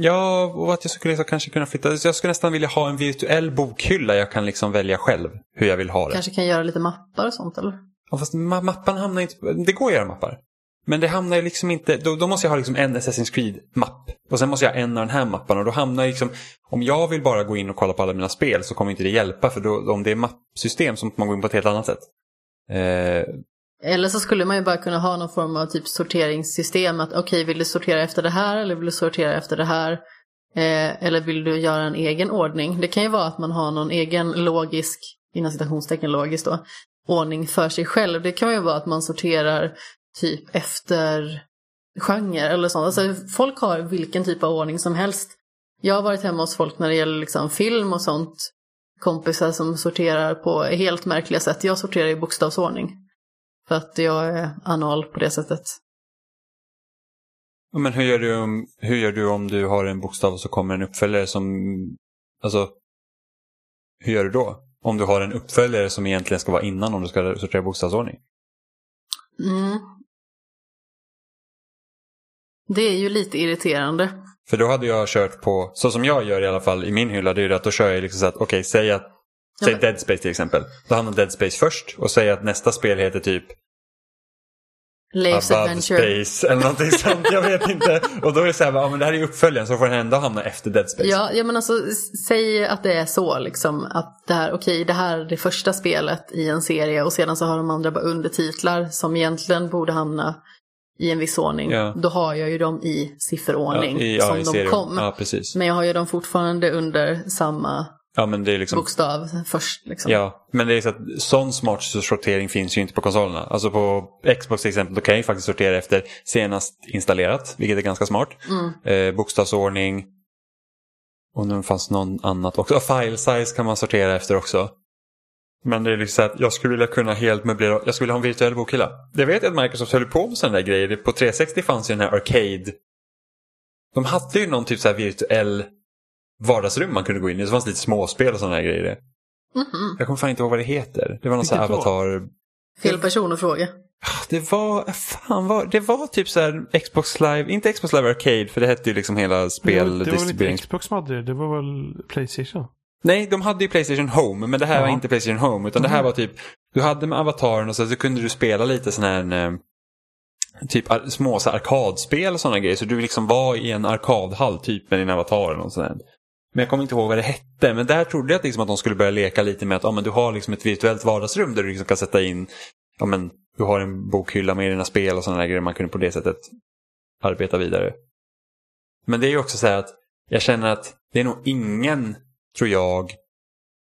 Ja, och att jag skulle liksom kanske kunna flytta. Jag skulle nästan vilja ha en virtuell bokhylla jag kan liksom välja själv hur jag vill ha det. Kanske kan göra lite mappar och sånt eller? Ja, fast ma- mappan hamnar inte... Det går att göra mappar. Men det hamnar ju liksom inte... Då, då måste jag ha liksom en Assassin's Creed-mapp. Och sen måste jag ha en av den här mappen. Och då hamnar jag liksom... Om jag vill bara gå in och kolla på alla mina spel så kommer inte det hjälpa. För då, om det är mappsystem så måste man gå in på ett helt annat sätt. Eh, eller så skulle man ju bara kunna ha någon form av typ sorteringssystem. Att okej, vill du sortera efter det här eller vill du sortera efter det här? Eh, eller vill du göra en egen ordning? Det kan ju vara att man har någon egen logisk, inom citationstecken logisk då, ordning för sig själv. Det kan ju vara att man sorterar typ efter genre eller sånt. Alltså folk har vilken typ av ordning som helst. Jag har varit hemma hos folk när det gäller liksom film och sånt. Kompisar som sorterar på helt märkliga sätt. Jag sorterar i bokstavsordning. För att jag är anal på det sättet. Men hur gör, du om, hur gör du om du har en bokstav och så kommer en uppföljare som... Alltså, hur gör du då? Om du har en uppföljare som egentligen ska vara innan om du ska sortera bokstavsordning? Mm. Det är ju lite irriterande. För då hade jag kört på, så som jag gör i alla fall i min hylla, det är ju att då kör jag liksom så att okej, okay, säg att Säg ja, Dead Space till exempel. Då hamnar Dead Space först och säg att nästa spel heter typ Lives Above Adventure. Space eller någonting sånt. Jag vet inte. Och då är det så här, ja, men det här är uppföljaren så får den ändå hamna efter Dead Space. Ja, ja men alltså säg att det är så liksom. Att det här, okej, okay, det här är det första spelet i en serie och sedan så har de andra bara undertitlar som egentligen borde hamna i en viss ordning. Ja. Då har jag ju dem i sifferordning ja, i, som de serien. kom. Men jag har ju dem fortfarande under samma Ja, men det är liksom... bokstav först. Liksom. Ja, men det är så att sån smart sortering finns ju inte på konsolerna. Alltså på Xbox till exempel, då kan jag ju faktiskt sortera efter senast installerat, vilket är ganska smart. Mm. Eh, bokstavsordning. Och nu fanns någon annat också. Och file size kan man sortera efter också. Men det är liksom så att jag skulle vilja kunna helt möblera, jag skulle vilja ha en virtuell bokhylla. Det vet jag att Microsoft höll på med sådana där grejer. På 360 fanns ju den här Arcade. De hade ju någon typ så här virtuell vardagsrum man kunde gå in i. Det fanns lite småspel och sådana här grejer. Mm -hmm. Jag kommer fan inte ihåg vad det heter. Det var någon sån här avatar... Fel person att fråga. Det var, fan var, det var typ så här Xbox Live, inte Xbox Live Arcade för det hette ju liksom hela spel... Det var, det var väl inte Xbox som hade det, det var väl Playstation? Nej, de hade ju Playstation Home, men det här ja. var inte Playstation Home. Utan mm. det här mhm. var typ, du hade med avataren och så, så kunde du spela lite sån här eh, typ små så arkadspel och sådana grejer. Så du liksom var i en arkadhall typ med din avatar och sådär. Men jag kommer inte ihåg vad det hette. Men där trodde jag liksom att de skulle börja leka lite med att ja, men du har liksom ett virtuellt vardagsrum där du liksom kan sätta in, ja men du har en bokhylla med dina spel och sådana grejer. Man kunde på det sättet arbeta vidare. Men det är ju också så här att jag känner att det är nog ingen, tror jag,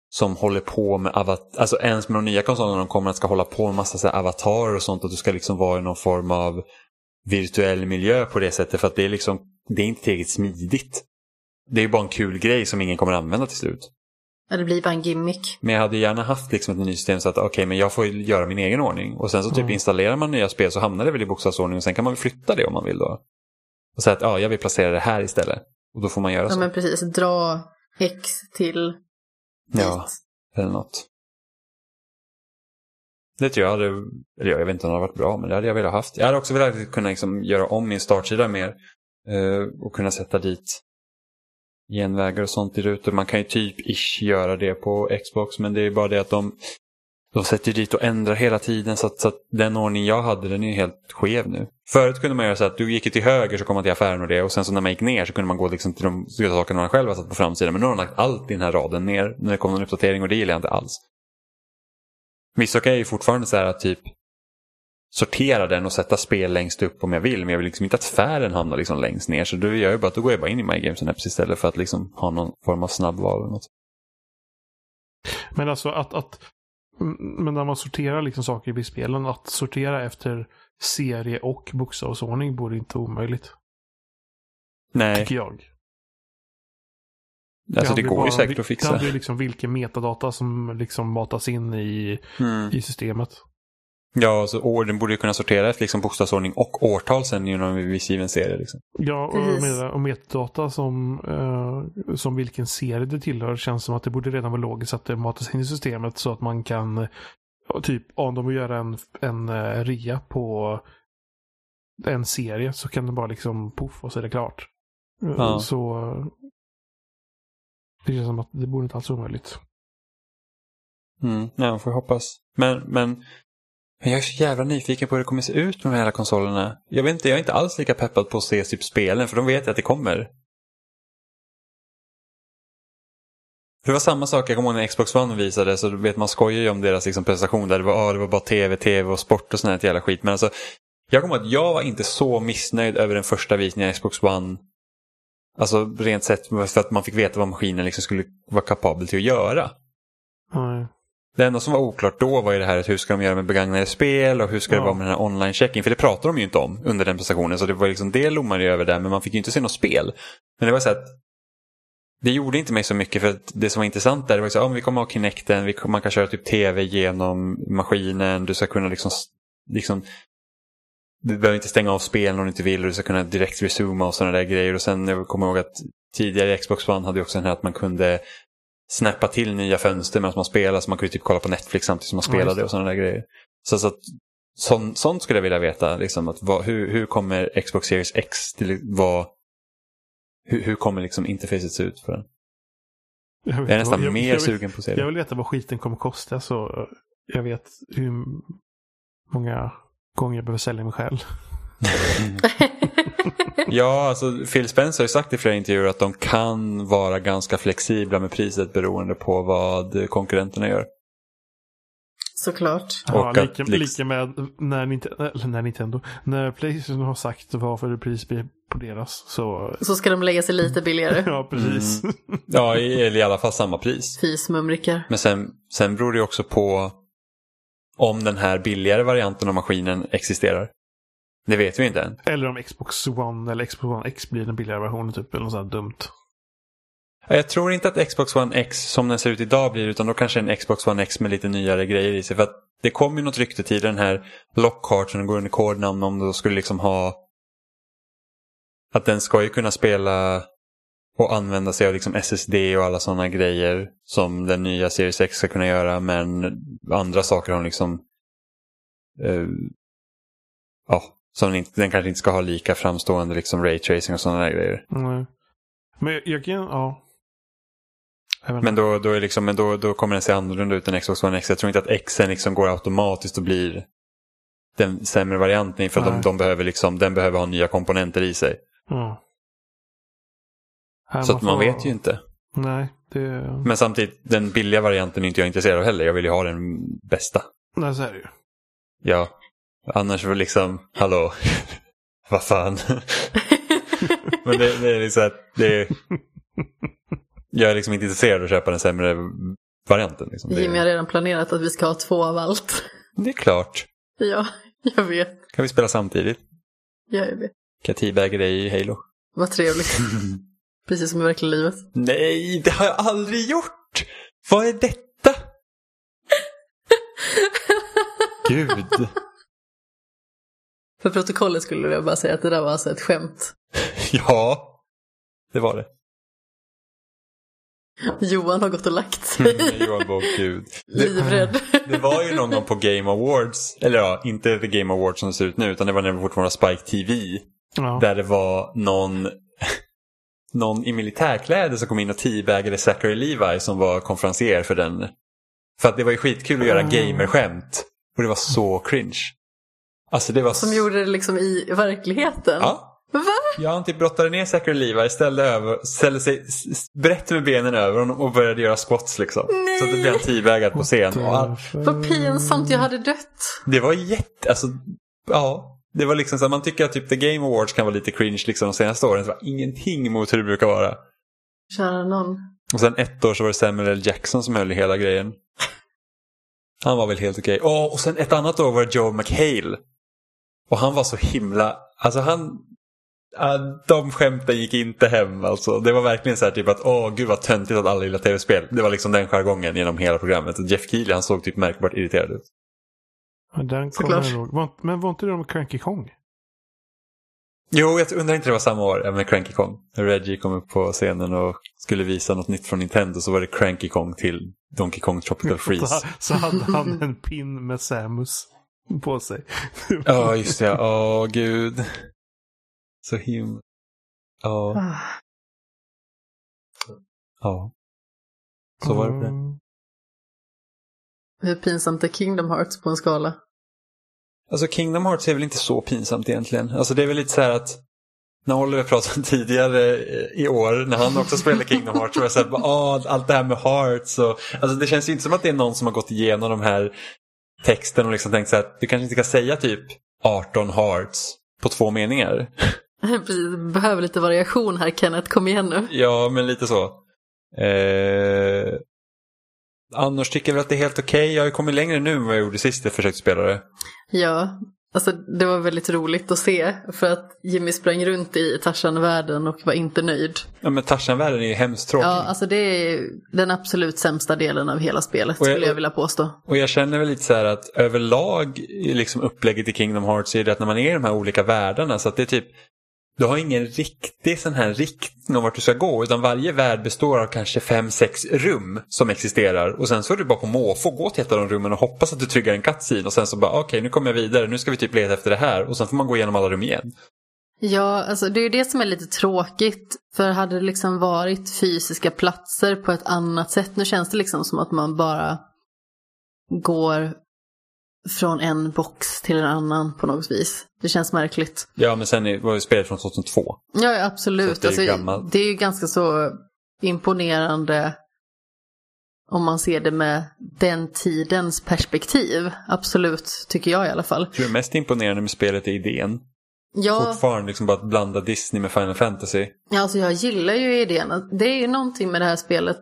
som håller på med avatar, alltså ens med de nya konsolerna de kommer att ska hålla på med massa så avatarer och sånt och du ska liksom vara i någon form av virtuell miljö på det sättet för att det är liksom, det är inte tillräckligt smidigt det är bara en kul grej som ingen kommer använda till slut. Ja, det blir bara en gimmick. Men jag hade gärna haft liksom ett nytt system så att okej, okay, men jag får göra min egen ordning. Och sen så typ mm. installerar man nya spel så hamnar det väl i bokstavsordning och sen kan man flytta det om man vill då. Och säga att ja, jag vill placera det här istället. Och då får man göra ja, så. Ja, men precis. Dra X till Ja, eller något. Det tror jag hade, eller jag vet inte om det hade varit bra, men det hade jag velat haft. Jag hade också velat kunna liksom göra om min startsida mer. Eh, och kunna sätta dit genvägar och sånt i rutor. Man kan ju typ ish göra det på Xbox men det är bara det att de, de sätter dit och ändrar hela tiden så att, så att den ordning jag hade den är helt skev nu. Förut kunde man göra så att du gick till höger så kom man till affären och det och sen så när man gick ner så kunde man gå liksom till de sakerna man själv har satt på framsidan. Men nu har de lagt allt i den här raden ner när det kommer en uppdatering och det gillar jag inte alls. Vissa är ju fortfarande så här att typ sortera den och sätta spel längst upp om jag vill. Men jag vill liksom inte att färden hamnar liksom längst ner. Så då, gör jag bara, då går jag bara in i My Games Apps istället för att liksom ha någon form av snabbval. Eller något. Men alltså att, att men när man sorterar liksom saker i spelen, att sortera efter serie och bokstavsordning borde inte omöjligt. Nej. Tycker jag. Alltså det, det går bara, ju säkert att fixa. Det handlar ju liksom vilken metadata som liksom matas in i, mm. i systemet. Ja, så orden borde ju kunna sortera efter liksom bokstavsordning och årtal sen genom en viss given serie. Liksom. Ja, och, med, och metadata som, eh, som vilken serie det tillhör känns som att det borde redan vara logiskt att det matas in i systemet så att man kan typ om de vill göra en, en uh, rea på en serie så kan det bara liksom poff och så är det klart. Ja. Så det känns som att det borde inte alls vara omöjligt. Mm, ja, får hoppas. Men, men men jag är så jävla nyfiken på hur det kommer se ut med de här konsolerna. Jag vet inte, jag är inte alls lika peppad på att se typ spelen för de vet att det kommer. Det var samma sak, jag kommer ihåg när Xbox One visade så vet man skojar ju om deras liksom, presentation där det var, ah, det var bara tv, tv och sport och sånt här jävla skit. Men alltså, jag kommer ihåg att jag var inte så missnöjd över den första visningen av Xbox One Alltså rent sett för att man fick veta vad maskinen liksom skulle vara kapabel till att göra. Nej. Det enda som var oklart då var ju det här att hur ska de göra med begagnade spel och hur ska det Ja. vara med den här online check-in. För det pratade de ju inte om under den presentationen. Så det var liksom det lommade över där men man fick ju inte se något spel. Men det var så att det gjorde inte mig så mycket för det som var intressant där det var så men vi kommer ha Kinecten, vi kommer, man kan köra typ tv genom maskinen, du ska kunna liksom, liksom du behöver inte stänga av spelen om du inte vill och du ska kunna direkt resuma och sådana där grejer. Och sen jag kommer ihåg att tidigare Xbox One hade också den här att man kunde snappa till nya fönster medan man spelade. Så man kunde typ kolla på Netflix samtidigt som man Ja, spelade det. och sådana där grejer. Så, så att, sånt, sånt skulle jag vilja veta. Liksom, att vad, hur, hur kommer Xbox Series X till vad hur, hur kommer liksom interfacet se ut för den? Jag, Jag är nästan jag, mer jag, sugen på att se Jag vill veta vad skiten kommer kosta så jag vet hur många gånger jag behöver sälja mig själv. Ja, alltså Phil Spencer har sagt i flera intervjuer att de kan vara ganska flexibla med priset beroende på vad konkurrenterna gör. Såklart. Ja, Och att lika, liksom- lika med när, Ninte- eller när Nintendo, när Playstation har sagt varför pris blir på deras så Så ska de lägga sig lite billigare. ja precis. Mm. Ja, i, eller i alla fall samma pris. Fismumrikar. Men sen, sen beror det också på om den här billigare varianten av maskinen existerar. Det vet vi inte än. Eller om Xbox One eller Xbox One X blir den billigare versionen typ eller något sånt dumt. Ja, Jag tror inte att Xbox One X som den ser ut idag blir utan då kanske en Xbox One X med lite nyare grejer i sig. För att det kom ju något rykte till den här Lockhart som går under kodnamn om då skulle liksom ha att den ska ju kunna spela och använda sig av liksom SSD och alla sådana grejer som den nya Series X ska kunna göra men andra saker har liksom eh, ja, som den, den kanske inte ska ha lika framstående liksom raytracing och sådana där grejer. Nej. Men jag, jag kan, ja. Men, då, då, är liksom, men då, då kommer den se annorlunda ut än Xbox One X. Jag tror inte att Xen liksom går automatiskt och blir den sämre varianten. För att de, de behöver liksom, den behöver ha nya komponenter i sig. Nej, Så att man får- vet ju inte. Nej, det... Men samtidigt, den billiga varianten är inte jag intresserad av heller. Jag vill ju ha den bästa. Nej, så är det ju. Ja, annars var liksom, hallå, vad fan. Men det, det är liksom att det Jag är liksom inte intresserad av att köpa den sämre varianten. Liksom. Jimmy har Det, redan planerat att vi ska ha två av allt. det är klart. Ja, jag vet. Kan vi spela samtidigt? Jag vet. Kan jag teabagga dig i Halo? Vad trevligt. Precis som i verkliga livet. Nej, det har jag aldrig gjort! Vad är detta? Gud. För protokollet skulle jag bara säga att det där var alltså ett skämt. Ja, det var det. Johan har gått och lagt sig. Johan bara, gud. Det, Livrädd. det var ju någon gång på Game Awards, eller ja, inte The Game Awards som det ser ut nu, utan det var när det fortfarande var Spike TV. Ja. Där det var någon, någon i militärkläder som kom in och teabagade Zachary Levi som var konferencier för den. För att det var ju skitkul att göra Mm. gamerskämt. Och det var så cringe. Alltså det var... Som gjorde det liksom i verkligheten. Ja. Va? Ja, han typ brottade ner Zachary Levi, ställde, över, ställde sig brett med benen över honom och började göra squats liksom. Så att det blev han teabagad på scen. Vad pinsamt, jag hade dött. det var jätte, alltså, ja. Det var liksom så att man tycker att typ The Game Awards kan vara lite cringe liksom de senaste åren. Så det var ingenting mot hur det brukar vara. Kära någon. Och sen ett år så var det Samuel L. Jackson som höll i hela grejen. Han var väl helt okej. Åh, och sen ett annat år var det Joe McHale. Och han var så himla, alltså han, de skämten gick inte hem alltså. Det var verkligen så här typ att åh gud vad töntigt att alla gillar tv-spel. Det var liksom den jargongen genom hela programmet. Och Jeff Keely han såg typ märkbart irriterad ut. Ja, Den kommer jag ihåg. Var- Men var inte det med Cranky Kong? Jo, jag undrar inte det var samma år med Cranky Kong. När Reggie kom upp på scenen och skulle visa något nytt från Nintendo så var det Cranky Kong till Donkey Kong Tropical Freeze. Så hade han en pin med Samus på sig. Ja, just det. Ja, Åh, gud. Så himla... Ja, Ah. ja. Så var det med det. Mm. Hur pinsamt är Kingdom Hearts på en skala? Alltså Kingdom Hearts är väl inte så pinsamt egentligen. Alltså det är väl lite så här att när Oliver pratade tidigare i år, när han också spelade Kingdom Hearts, så var det så här, "Åh, allt det här med Hearts och... Alltså det känns ju inte som att det är någon som har gått igenom de här texten och liksom tänkt så att du kanske inte ska säga typ 18 Hearts på två meningar. Precis, behöver lite variation här Kenneth, kom igen nu. Ja, men lite så. Eh... Annars tycker jag väl att det är helt okej. Jag har ju kommit längre nu än vad jag gjorde sist jag försökte spela det. Ja, alltså det var väldigt roligt att se för att Jimmy sprang runt i Tarzan-världen och var inte nöjd. Ja, men Tarzan-världen är ju hemskt tråkig. Ja, alltså det är den absolut sämsta delen av hela spelet Och jag- skulle jag vilja påstå. Och jag känner väl lite så här att överlag liksom upplägget i Kingdom Hearts är det att när man är i de här olika världarna så att det är typ du har ingen riktig sån här riktning om vart du ska gå utan varje värld består av kanske fem, sex rum som existerar och sen så är du bara på måfå gå till ett av de rummen och hoppas att du tryggar en cutscene och sen så bara okej nu kommer jag vidare, nu ska vi typ leta efter det här och sen får man gå igenom alla rum igen. Ja, alltså det är ju det som är lite tråkigt. För hade det liksom varit fysiska platser på ett annat sätt. Nu känns det liksom som att man bara går från en box till en annan på något vis. Det känns märkligt. Ja men sen var ju spelet från 2002. Ja, absolut. Det är ju alltså, det är ju ganska så imponerande om man ser det med den tidens perspektiv. Absolut, tycker jag i alla fall. Det mest imponerande med spelet är idén. Ja, Fortfarande liksom bara att blanda Disney med Final Fantasy. Ja, alltså jag gillar ju idén. Det är ju någonting med det här spelet.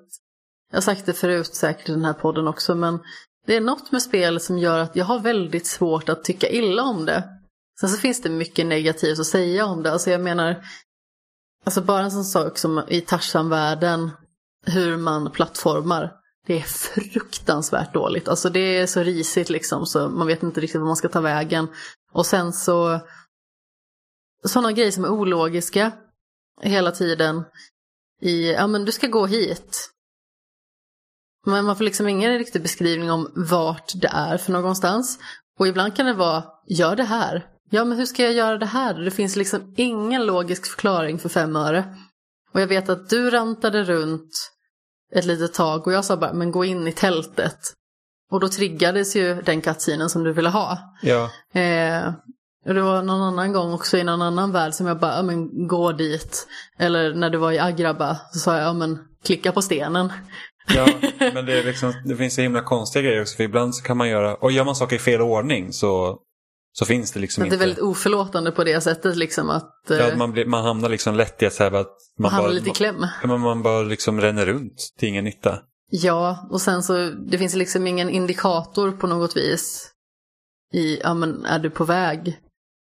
Jag har sagt det förut säkert i den här podden också, men det är något med spelet som gör att jag har väldigt svårt att tycka illa om det. Sen så finns det mycket negativt att säga om det. Alltså jag menar, alltså bara en sån sak som i Tarzan-världen, hur man plattformar. Det är fruktansvärt dåligt. Alltså det är så risigt liksom så man vet inte riktigt var man ska ta vägen. Och sen så sådana grejer som är ologiska hela tiden. I, ja men du ska gå hit. Men man får liksom ingen riktig beskrivning om vart det är för någonstans. Och ibland kan det vara, gör det här. Ja men hur ska jag göra det här? Det finns liksom ingen logisk förklaring för fem öre. Och jag vet att du rantade runt ett litet tag och jag sa bara, men gå in i tältet. Och då triggades ju den kattsinen som du ville ha. Ja. Eh, och det var någon annan gång också i någon annan värld som jag bara, ja men gå dit. Eller när du var i Agraba så sa jag, ja men klicka på stenen. Ja, men det, är liksom, det finns så himla konstiga grejer också. För ibland så kan man göra, och gör man saker i fel ordning så, så finns det liksom Så att det är inte. väldigt oförlåtande på det sättet liksom att eh, ja, man, blir, man hamnar liksom lätt i att, här, att man, man hamnar bara, lite i kläm. man, man bara liksom ränner runt till ingen nytta. Ja, och sen så det finns liksom ingen indikator på något vis. I, ja men är du på väg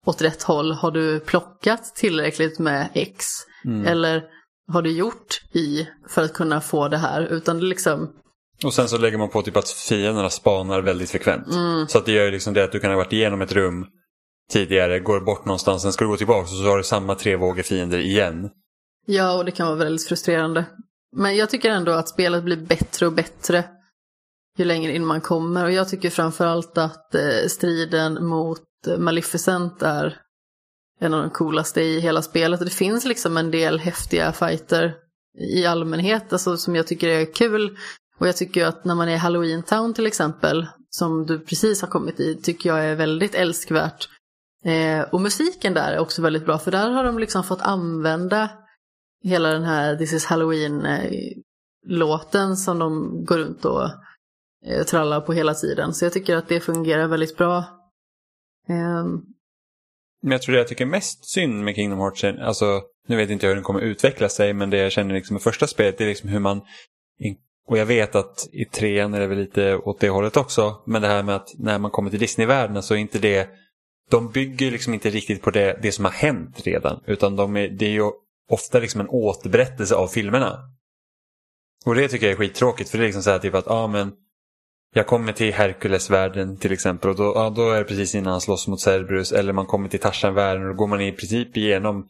åt rätt håll? Har du plockat tillräckligt med X? Mm. Eller har du gjort Y för att kunna få det här? Utan det liksom, Och sen så lägger man på typ att fienderna spanar väldigt frekvent. mm, Så att det gör ju liksom det att du kan ha varit igenom ett rum tidigare, går bort någonstans, sen ska du gå tillbaka och så har du samma tre vågor fiender igen. ja och det kan vara väldigt frustrerande. Men jag tycker ändå att spelet blir bättre och bättre ju längre in man kommer. Och jag tycker framförallt att eh, striden mot Maleficent är en av de coolaste i hela spelet. Och det finns liksom en del häftiga fighter i allmänhet alltså, som jag tycker är kul. Och jag tycker ju att när man är i Halloween Town till exempel, som du precis har kommit i, tycker jag är väldigt älskvärt. Eh, och musiken där är också väldigt bra, för där har de liksom fått använda hela den här This is Halloween-låten eh, som de går runt och eh, trallar på hela tiden. Så jag tycker att det fungerar väldigt bra. Eh, men jag tror det jag tycker mest synd med Kingdom Hearts, alltså nu vet inte jag hur den kommer utveckla sig, men det jag känner liksom med första spelet det är liksom hur man, och jag vet att i trean är det väl lite åt det hållet också, men det här med att när man kommer till Disney-världen så är inte det, de bygger liksom inte riktigt på det, det som har hänt redan, utan de är, det är ju ofta liksom en återberättelse av filmerna. Och det tycker jag är skittråkigt, för det är liksom så här typ att, ja ah, men jag kommer till Herkulesvärlden till exempel och då, ja, då är det precis innan han slåss mot Cerberus eller man kommer till Tarzan-världen och då går man i princip igenom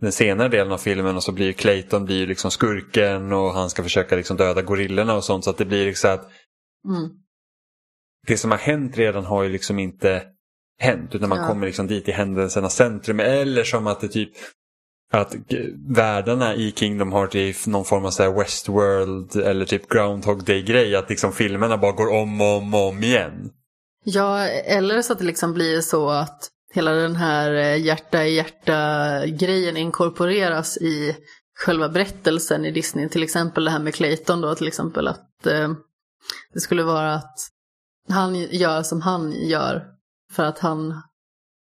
den senare delen av filmen och så blir Clayton blir liksom skurken och han ska försöka liksom döda gorillorna och sånt så att det blir liksom att mm. det som har hänt redan har ju liksom inte hänt utan man Ja. kommer liksom dit i händelsernas centrum eller som att det typ att världarna i Kingdom Hearts är någon form av så här Westworld eller typ Groundhog Day-grej. Att liksom filmerna bara går om och om och om igen. Ja, eller så att det liksom blir så att hela den här eh, hjärta i hjärta-grejen inkorporeras i själva berättelsen i Disney. Till exempel det här med Clayton då, till exempel att eh, det skulle vara att han gör som han gör för att han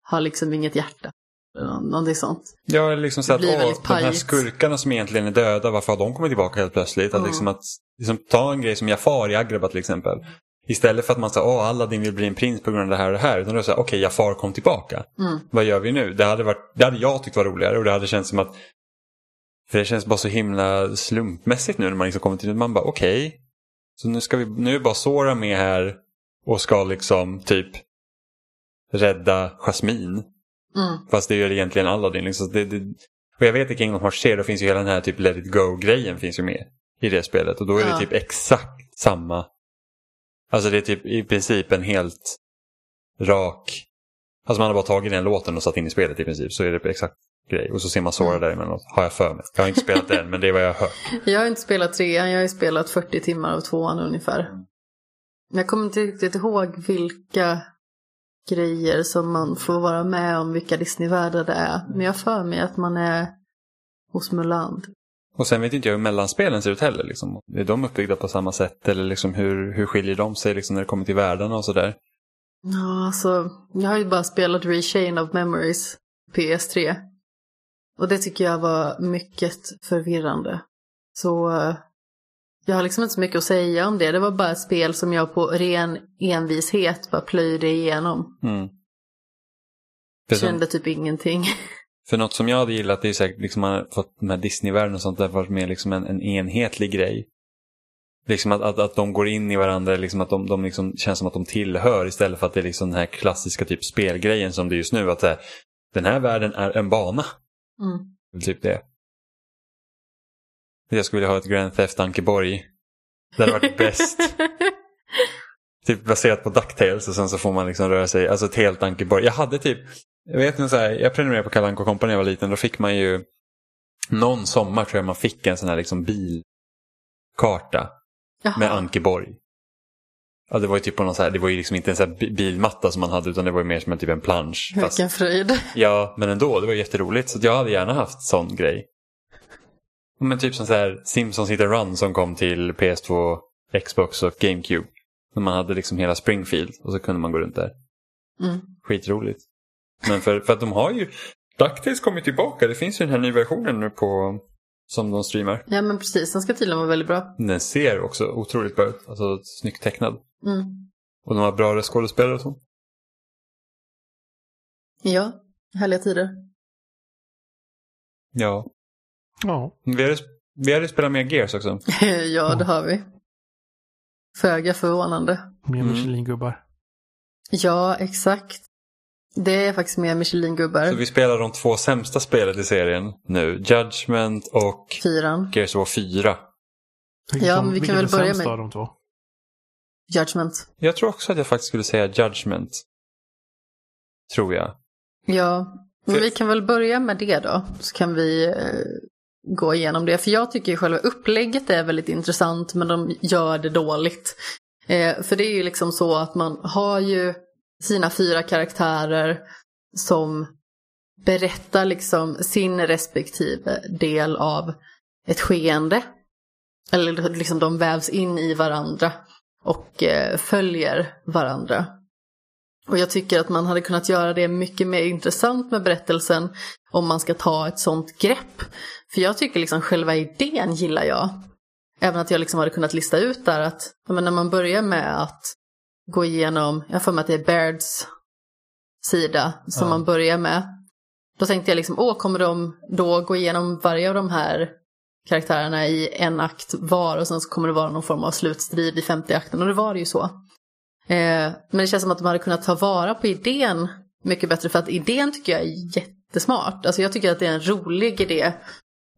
har liksom inget hjärta. Eller Någonting sånt. Ja, liksom så Det att åh, de här skurkarna som egentligen är döda, varför har de kommit tillbaka helt plötsligt? Att Mm. liksom att liksom, ta en grej som Jafar i Agrabah till exempel. Istället för att man säger åh Aladdin vill bli en prins på grund av det här och det här. Utan då det här, okej Jafar kom tillbaka. Mm. Vad gör vi nu? Det hade, varit, det hade jag tyckt var roligare och det hade känts som att för det känns bara så himla slumpmässigt nu när man liksom kommer till Man bara okej. Så nu, ska vi, nu är bara Sora med här och ska liksom typ rädda Jasmine. Mm. Fast det gör egentligen Aladdin. Liksom. Det, det, och jag vet i Kingdom Hearts 3 då finns ju hela den här typ Let it go-grejen finns ju med i det spelet. Och då är Ja. det typ exakt samma. Alltså det är typ i princip en helt rak. Alltså man har bara tagit den låten och satt in i spelet i princip. Så är det exakt grej. Och så ser man Sora Mm. däremellan. Har jag för mig. Jag har inte spelat den men det är vad jag har hört. Jag har inte spelat trean, jag har spelat 40 timmar av tvåan ungefär. Men jag kommer inte riktigt ihåg vilka grejer som man får vara med om, vilka Disneyvärldar det är. Men jag för mig att man är hos Mulan. Och sen vet inte jag hur mellanspelen ser ut heller. Liksom. Är de uppbyggda på samma sätt? Eller liksom hur, hur skiljer de sig liksom, när det kommer till världarna och sådär? Ja, alltså, jag har ju bara spelat Rechain of Memories PS3. Och det tycker jag var mycket förvirrande. Så jag har liksom inte så mycket att säga om det. Det var bara ett spel som jag på ren envishet bara plöjde igenom. Mm. Kände typ ingenting. För något som jag hade gillat det är säkert liksom fått här Disney-världen och sånt där varit mer liksom en, en enhetlig grej. Liksom att, att, att de går in i varandra, liksom att de, de liksom känns som att de tillhör istället för att det är liksom den här klassiska typ spelgrejen som det är just nu. Att det, den här världen är en bana. Mm. Typ det. Jag skulle vilja ha ett Grand Theft Ankeborg. Det hade varit bäst. Typ baserat på DuckTales och sen så får man liksom röra sig, alltså ett helt Ankeborg. Jag hade typ, jag vet inte så här, jag prenumererade på Kalle Anka Company när jag var liten. Då fick man ju, någon sommar tror jag man fick en sån här liksom bilkarta Jaha. med Ankeborg. Ja, det var ju typ på någon så här, det var ju liksom inte en sån här bi- bilmatta som man hade utan det var ju mer som en typ en plansch. Fast, Vilken fröjd. ja, men ändå, det var jätteroligt. Så jag hade gärna haft sån grej. Men typ som så här Simpsons Hit Run som kom till PS2, Xbox och GameCube. När man hade liksom hela Springfield och så kunde man gå runt där. Mm. Skitroligt. Men för, för att de har ju, DuckTales kommer tillbaka. Det finns ju den här nya versionen nu på, som de streamar. Ja men precis, den ska tydligen vara väldigt bra. Den ser också otroligt bra ut. Alltså snyggt tecknad. Mm. Och de har bra skådespelare och så. Ja, härliga tider. Ja. Ja. Vi hade, vi hade spelat mer Gears också. ja, det har vi. Föga förvånande. Mer Mm. Michelin-gubbar. Ja, exakt. Det är faktiskt mer Michelin-gubbar. Så vi spelar de två sämsta spelet i serien nu. Judgment och Fyran. Gears of War 4. Vilket Ja, men vi kan väl är börja sämst med- av de två? Judgment. Jag tror också att jag faktiskt skulle säga Judgment. Tror jag. Ja, men För- vi kan väl börja med det då. Så kan vi eh, gå igenom det. För jag tycker ju själva upplägget är väldigt intressant men de gör det dåligt. Eh, för det är ju liksom så att man har ju sina fyra karaktärer som berättar liksom sin respektive del av ett skeende. Eller liksom de vävs in i varandra och eh, följer varandra. Och jag tycker att man hade kunnat göra det mycket mer intressant med berättelsen om man ska ta ett sånt grepp. För jag tycker liksom själva idén gillar jag. Även att jag liksom hade kunnat lista ut där att men när man börjar med att gå igenom, jag för mig att det är Bairds sida som Ja. man börjar med. Då tänkte jag liksom, åh, kommer de då gå igenom varje av de här karaktärerna i en akt var och sen så kommer det vara någon form av slutstrid i femte akten och det var det ju så. Eh, men det känns som att de hade kunnat ta vara på idén mycket bättre för att idén tycker jag är jättesmart. Alltså jag tycker att det är en rolig idé.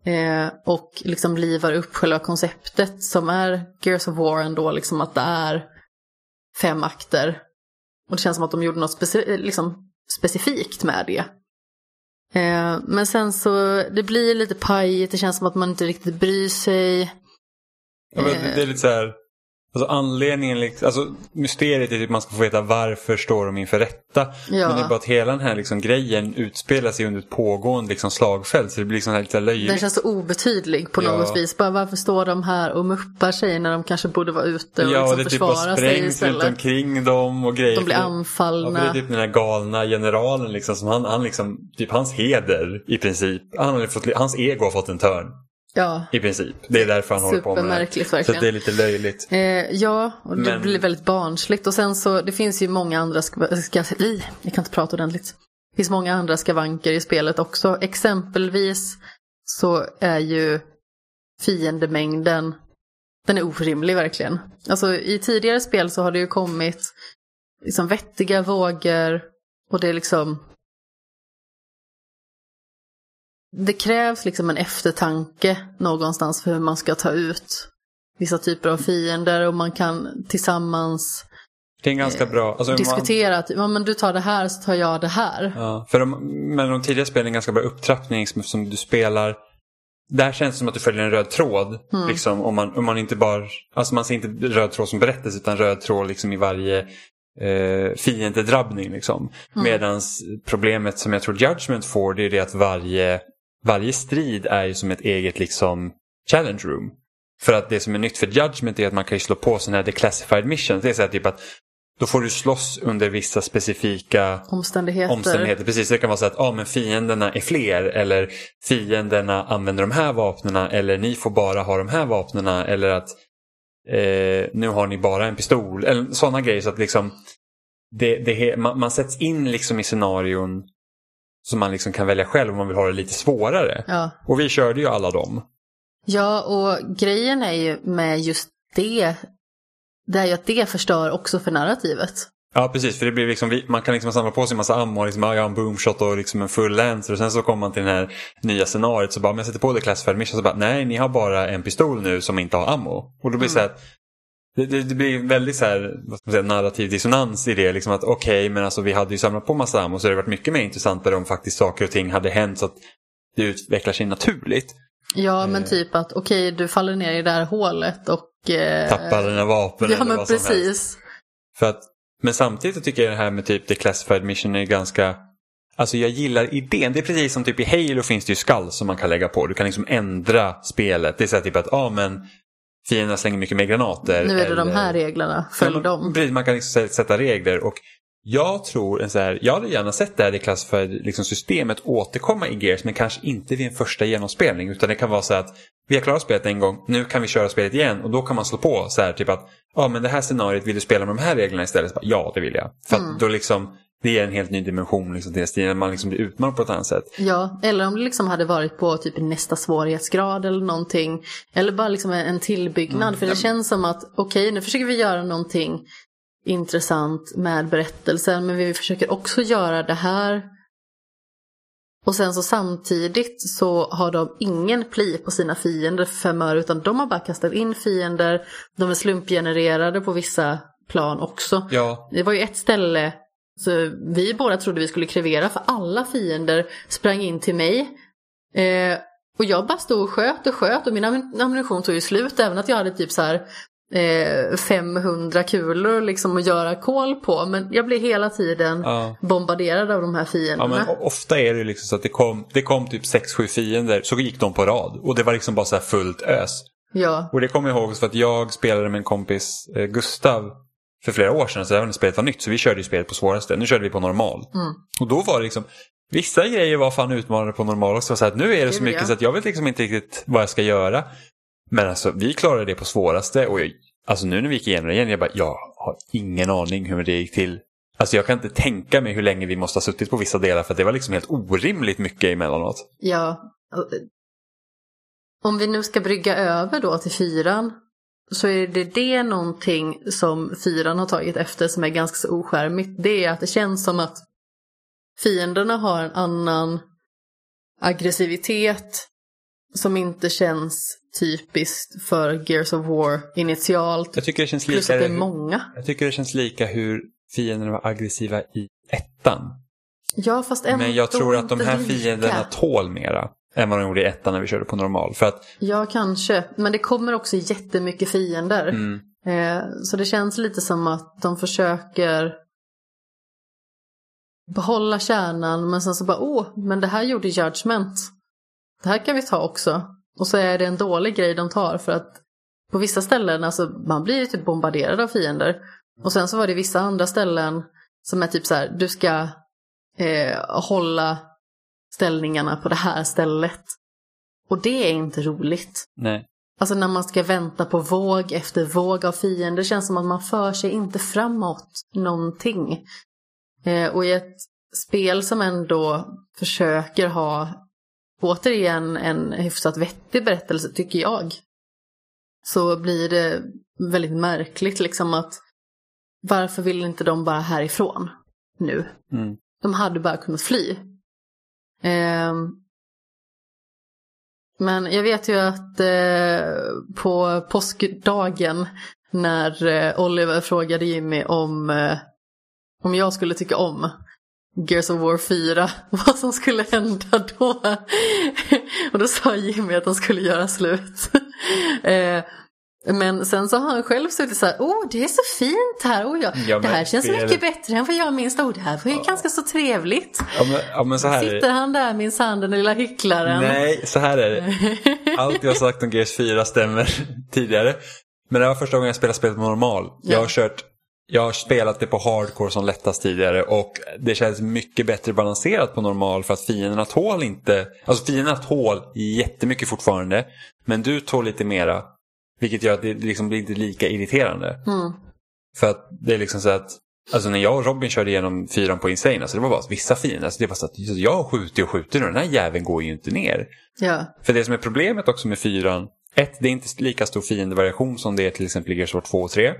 Eh, och liksom livar upp själva konceptet som är Gears of War ändå, liksom att det är fem akter. Och det känns som att de gjorde något speci- eh, liksom specifikt med det. Eh, men sen så, det blir lite pajigt, det känns som att man inte riktigt bryr sig. Ja, men det är lite så här. Alltså anledningen, liksom- alltså mysteriet är att man ska få veta varför står de inför rätta. Ja. Men det är bara att hela den här liksom grejen utspelar sig under ett pågående liksom slagfält. Så det blir liksom här lite löjligt. Den känns så obetydlig på Ja. något vis. Bara varför står de här och muppar sig när de kanske borde vara ute och ja, liksom det typ försvara sig sprängs runt istället. omkring dem och grejer. De blir det- Ja, anfallna. det är typ den här galna generalen liksom. Som han, han liksom, typ hans heder i princip. Han har fått, hans ego har fått en törn. Ja, I princip. Det är därför han håller på med det. Så verkligen. att det är lite löjligt. Eh, ja, och det Men- blir väldigt barnsligt. Och sen så, det finns ju många andra, ska, ska, i, jag kan inte prata ordentligt. Det finns många andra skavanker i spelet också. Exempelvis så är ju fiendemängden, den är orimlig verkligen. Alltså i tidigare spel så har det ju kommit liksom vettiga vågor och det är liksom det krävs liksom en eftertanke någonstans för hur man ska ta ut vissa typer av fiender och man kan tillsammans Det är en ganska bra... Alltså, man- diskutera att ja, men du tar det här så tar jag det här. Ja, för de, men de tidigare spelen är en ganska bra upptrappning som, som du spelar. Där känns det som att du följer en röd tråd. Mm. Liksom, om, man, om man inte bara, alltså man ser inte röd tråd som berättelse utan röd tråd liksom i varje eh, fiendedrabbning. Liksom. Mm. Medans problemet som jag tror Judgment får det är det att varje, varje strid är ju som ett eget liksom, challenge room. För att det som är nytt för Judgment är att man kan ju slå på sådana här declassified missions. Det är så här typ att då får du slåss under vissa specifika Omständigheter. omständigheter. Precis, det kan vara så att ah, men fienderna är fler eller fienderna använder de här vapnena eller ni får bara ha de här vapnena eller att eh, nu har ni bara en pistol. Eller sådana grejer så att liksom det, det, man, man sätts in liksom i scenarion som man liksom kan välja själv om man vill ha det lite svårare. Ja. Och vi körde ju alla dem. ja, och grejen är ju med just det, det är ju att det förstör också för narrativet. Ja precis, för det blir liksom, man kan liksom samla på sig en massa ammo, liksom, ja, jag har en boomshot och liksom en full lancer och sen så kommer man till det här nya scenariot så bara, om jag sätter på det classified mission så bara, nej ni har bara en pistol nu som inte har ammo. Och då blir det så här, det, det, det blir väldigt så här, vad ska man säga, narrativ dissonans i det. Liksom att okej, men alltså vi hade ju samlat på massa ammo så det varit mycket mer intressantare om faktiskt saker och ting hade hänt så att det utvecklar sig naturligt. Ja, men Eh. typ att okej, du faller ner i det här hålet och... Eh, Tappa dina vapen Ja, eller men vad som helst. precis. För att, men samtidigt tycker jag det här med typ the classified mission är ganska Alltså jag gillar idén. Det är precis som typ i Halo finns det ju skall som man kan lägga på. Du kan liksom ändra spelet. Det är så här typ att, ja ah, men fienderna slänger mycket mer granater. Nu är det de eller- här reglerna, följ Ja, dem. Precis, man kan liksom sä- sätta regler. Och jag tror, en så här, jag hade gärna sett det här i classified liksom systemet återkomma i Gears men kanske inte vid en första genomspelning. Utan det kan vara så att vi har klarat spelet en gång, nu kan vi köra spelet igen och då kan man slå på så här typ att ja men det här scenariot, vill du spela med de här reglerna istället? Bara, ja, det vill jag. För att då liksom, det ger en helt ny dimension liksom, till stilen, man liksom blir utmanad på ett annat sätt. Ja, eller om det liksom hade varit på typ nästa svårighetsgrad eller någonting. Eller bara liksom en tillbyggnad. Mm. För det känns som att okej, nu försöker vi göra någonting intressant med berättelsen. Men vi försöker också göra det här. Och sen så samtidigt så har de ingen pli på sina fiender för fem öre. Utan de har bara kastat in fiender. De är slumpgenererade på vissa plan också. Ja, Det var ju ett ställe så vi båda trodde vi skulle krevera för alla fiender sprang in till mig. Eh, och jag bara stod och sköt och sköt och min am- ammunition tog ju slut även att jag hade typ så här eh, 500 kulor liksom att göra kol på. Men jag blev hela tiden ja. bombarderad av de här Ja, fienderna. o- ofta är det liksom så att det kom, det kom typ 6-7 fiender, så gick de på rad. Och det var liksom bara så här fullt ös. Ja, Och det kommer jag ihåg för att jag spelade med en kompis, eh, Gustav, för flera år sedan. Så även när spelet var nytt. Så vi körde ju spelet på svåraste. Nu körde vi på normal. Mm. Och då var det liksom, vissa grejer var fan utmanande på normal också. Så att nu är det så mycket ja. så att jag vet liksom inte riktigt vad jag ska göra. Men alltså vi klarade det på svåraste. Och jag, alltså nu när vi gick igenom det igen, jag bara, jag har ingen aning hur det gick till. Alltså jag kan inte tänka mig hur länge vi måste ha suttit på vissa delar för det var liksom helt orimligt mycket emellanåt. ja. Om vi nu ska brygga över då till fyran så är det det någonting som fyran har tagit efter som är ganska så oskärmigt. Det är att det känns som att fienderna har en annan aggressivitet som inte känns typiskt för Gears of War initialt. Jag tycker det känns Plus lika... att det är många. Jag tycker det känns lika hur fienderna var aggressiva i ettan. Ja, fast ändå Men jag tror att de här lika. fienderna tål mera än vad de gjorde i ettan när vi körde på normal. För att, Ja, kanske. Men det kommer också jättemycket fiender. mm, Eh, så det känns lite som att de försöker behålla kärnan men sen så bara åh, men det här gjorde Judgment. Det här kan vi ta också. Och så är det en dålig grej de tar för att på vissa ställen, alltså man blir ju typ bombarderad av fiender. Och sen så var det vissa andra ställen som är typ så här, du ska eh, hålla ställningarna på det här stället. Och det är inte roligt. Nej. Alltså när man ska vänta på våg efter våg av fiender. Det känns som att man för sig inte framåt någonting. Eh, och i ett spel som ändå försöker ha återigen en hyfsat vettig berättelse tycker jag. Så blir det väldigt märkligt liksom att varför vill inte de bara härifrån nu? Mm. De hade bara kunnat fly. Ehm, men jag vet ju att eh, på påskdagen när eh, Oliver frågade Jimmy om, eh, om jag skulle tycka om Gears of War 4, vad som skulle hända då. och då sa Jimmy att de skulle göra slut. men sen så har han själv suttit så här, oh det är så fint här, oh, ja. Ja, det här känns spelet- mycket bättre än vad jag minns, oh det här var ju ganska så trevligt. Ja, men, ja, men så här är Sitter det. han där minsann den lilla hycklaren. Nej, så här är det. Allt jag har sagt om Gears 4 stämmer tidigare. Men det var första gången jag spelade spelet på normal. Jag har Ja. kört jag har spelat det på hardcore som lättast tidigare och det känns mycket bättre balanserat på normal för att fienderna tål inte, alltså fienderna tål jättemycket fortfarande men du tål lite mera. Vilket gör att det liksom blir inte lika irriterande. Mm. För att det är liksom så att Alltså när jag och Robin körde igenom fyran på Insane, alltså det var bara vissa fiender. Alltså det var så att jag skjuter och skjuter och den här jäveln går ju inte ner. Ja. För det som är problemet också med fyran, ett, det är inte lika stor fiendevariation som det är till exempel i Gears of War 2 och 3.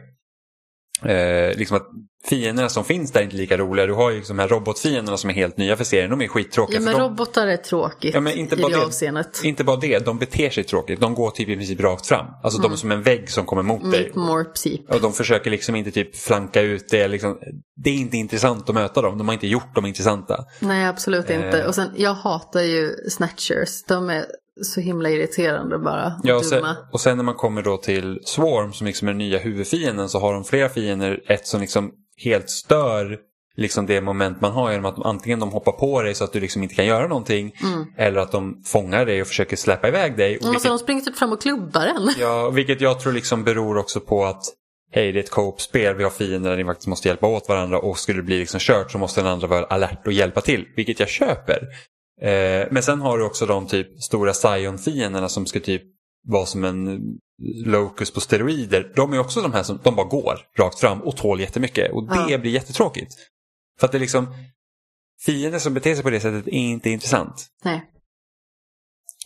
Eh, liksom att fienderna som finns där är inte lika roliga. Du har ju liksom de här robotfienderna som är helt nya för serien, de är skittråkiga. ja men de, robotar är tråkigt Ja, men inte i bara det det. avseendet. inte bara det, de beter sig tråkigt. De går typ i princip rakt fram. Alltså de är som en vägg som kommer mot dig. More typ. Och de försöker liksom inte typ flanka ut det. Liksom, det är inte intressant att möta dem. De har inte gjort dem intressanta. Nej absolut inte. Eh. Och sen jag hatar ju snatchers. De är så himla irriterande bara. Och Ja, och, sen, och sen när man kommer då till Swarm som liksom är den nya huvudfienden så har de flera fiender. Ett som liksom helt stör liksom det moment man har genom att de, antingen de hoppar på dig så att du liksom inte kan göra någonting. Eller att de fångar dig och försöker släppa iväg dig. Och Mm, så vilket, de springer typ fram och klubbar en. ja, vilket jag tror liksom beror också på att Hej, det är ett co-op-spel, vi har fiender där ni faktiskt måste hjälpa åt varandra och skulle det bli liksom kört så måste den andra vara alert och hjälpa till, vilket jag köper. Eh, men sen har du också de typ stora Scion-fienderna som ska typ vara som en locus på steroider. De är också de här som de bara går rakt fram och tål jättemycket och det Ja. blir jättetråkigt. För att det är liksom fiender som beter sig på det sättet är inte intressant. Nej.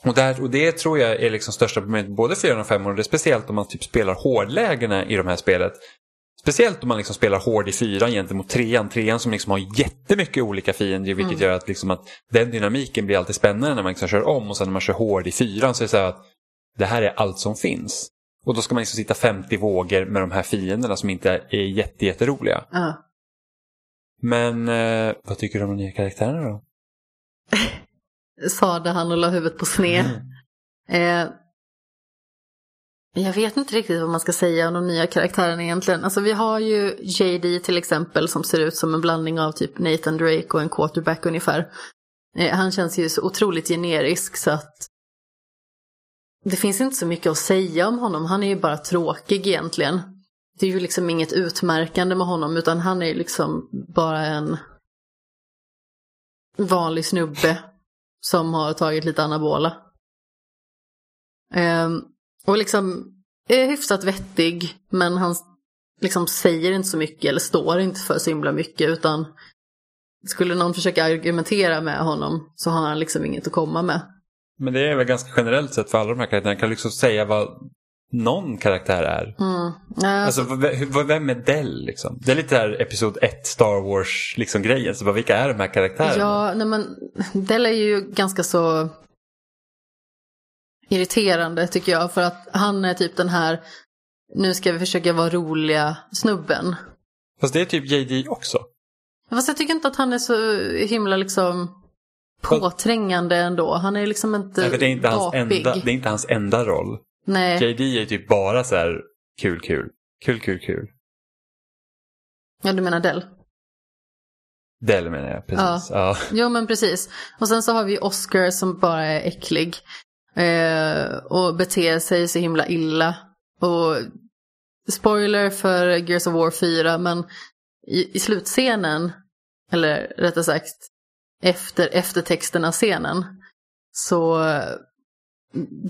Och, där, och det tror jag är liksom största problemet både 4 och 5 och det är speciellt om man typ spelar hårdlägena i de här spelet. Speciellt om man liksom spelar hård i fyran gentemot trean. Trean som liksom har jättemycket olika fiender vilket gör att, liksom att den dynamiken blir alltid spännande när man liksom kör om och sen när man kör hård i fyran så är det så här att det här är allt som finns. Och då ska man liksom sitta 50 vågor med de här fienderna som inte är jätte, jätteroliga. Ja. Men eh, vad tycker du om de nya karaktärerna då? Sade han och la huvudet på sned. Mm. Eh, jag vet inte riktigt vad man ska säga om de nya karaktärerna egentligen. Alltså vi har ju JD till exempel som ser ut som en blandning av typ Nathan Drake och en quarterback ungefär. Eh, han känns ju så otroligt generisk så att det finns inte så mycket att säga om honom. Han är ju bara tråkig egentligen. Det är ju liksom inget utmärkande med honom utan han är ju liksom bara en vanlig snubbe som har tagit lite anabola. Um, och liksom är hyfsat vettig men han liksom säger inte så mycket eller står inte för så himla mycket utan skulle någon försöka argumentera med honom så har han liksom inget att komma med. Men det är väl ganska generellt sett för alla de här karaktärerna. Kan liksom säga vad någon karaktär är? Mm. Ja, Alltså, vem är Dell liksom? Det är lite här Episod 1 Star Wars liksom grejen. Så bara, vilka är de här karaktärerna? Ja, nej men Dell är ju ganska så irriterande tycker jag för att han är typ den här nu ska vi försöka vara roliga snubben. Fast det är typ JD också. Fast jag tycker inte att han är så himla liksom påträngande ändå. Han är liksom inte Nej, för det, är inte hans enda, det är inte hans enda roll. Nej, JD är typ bara så här kul kul. Kul, kul, kul. Ja, du menar Dell? Del menar jag, precis. Ja. Jo, men precis. Och sen så har vi Oscar som bara är äcklig. Eh, och beter sig så himla illa. Och spoiler för Gears of War 4, men i, i slutscenen, eller rättare sagt efter eftertexterna scenen, så eh,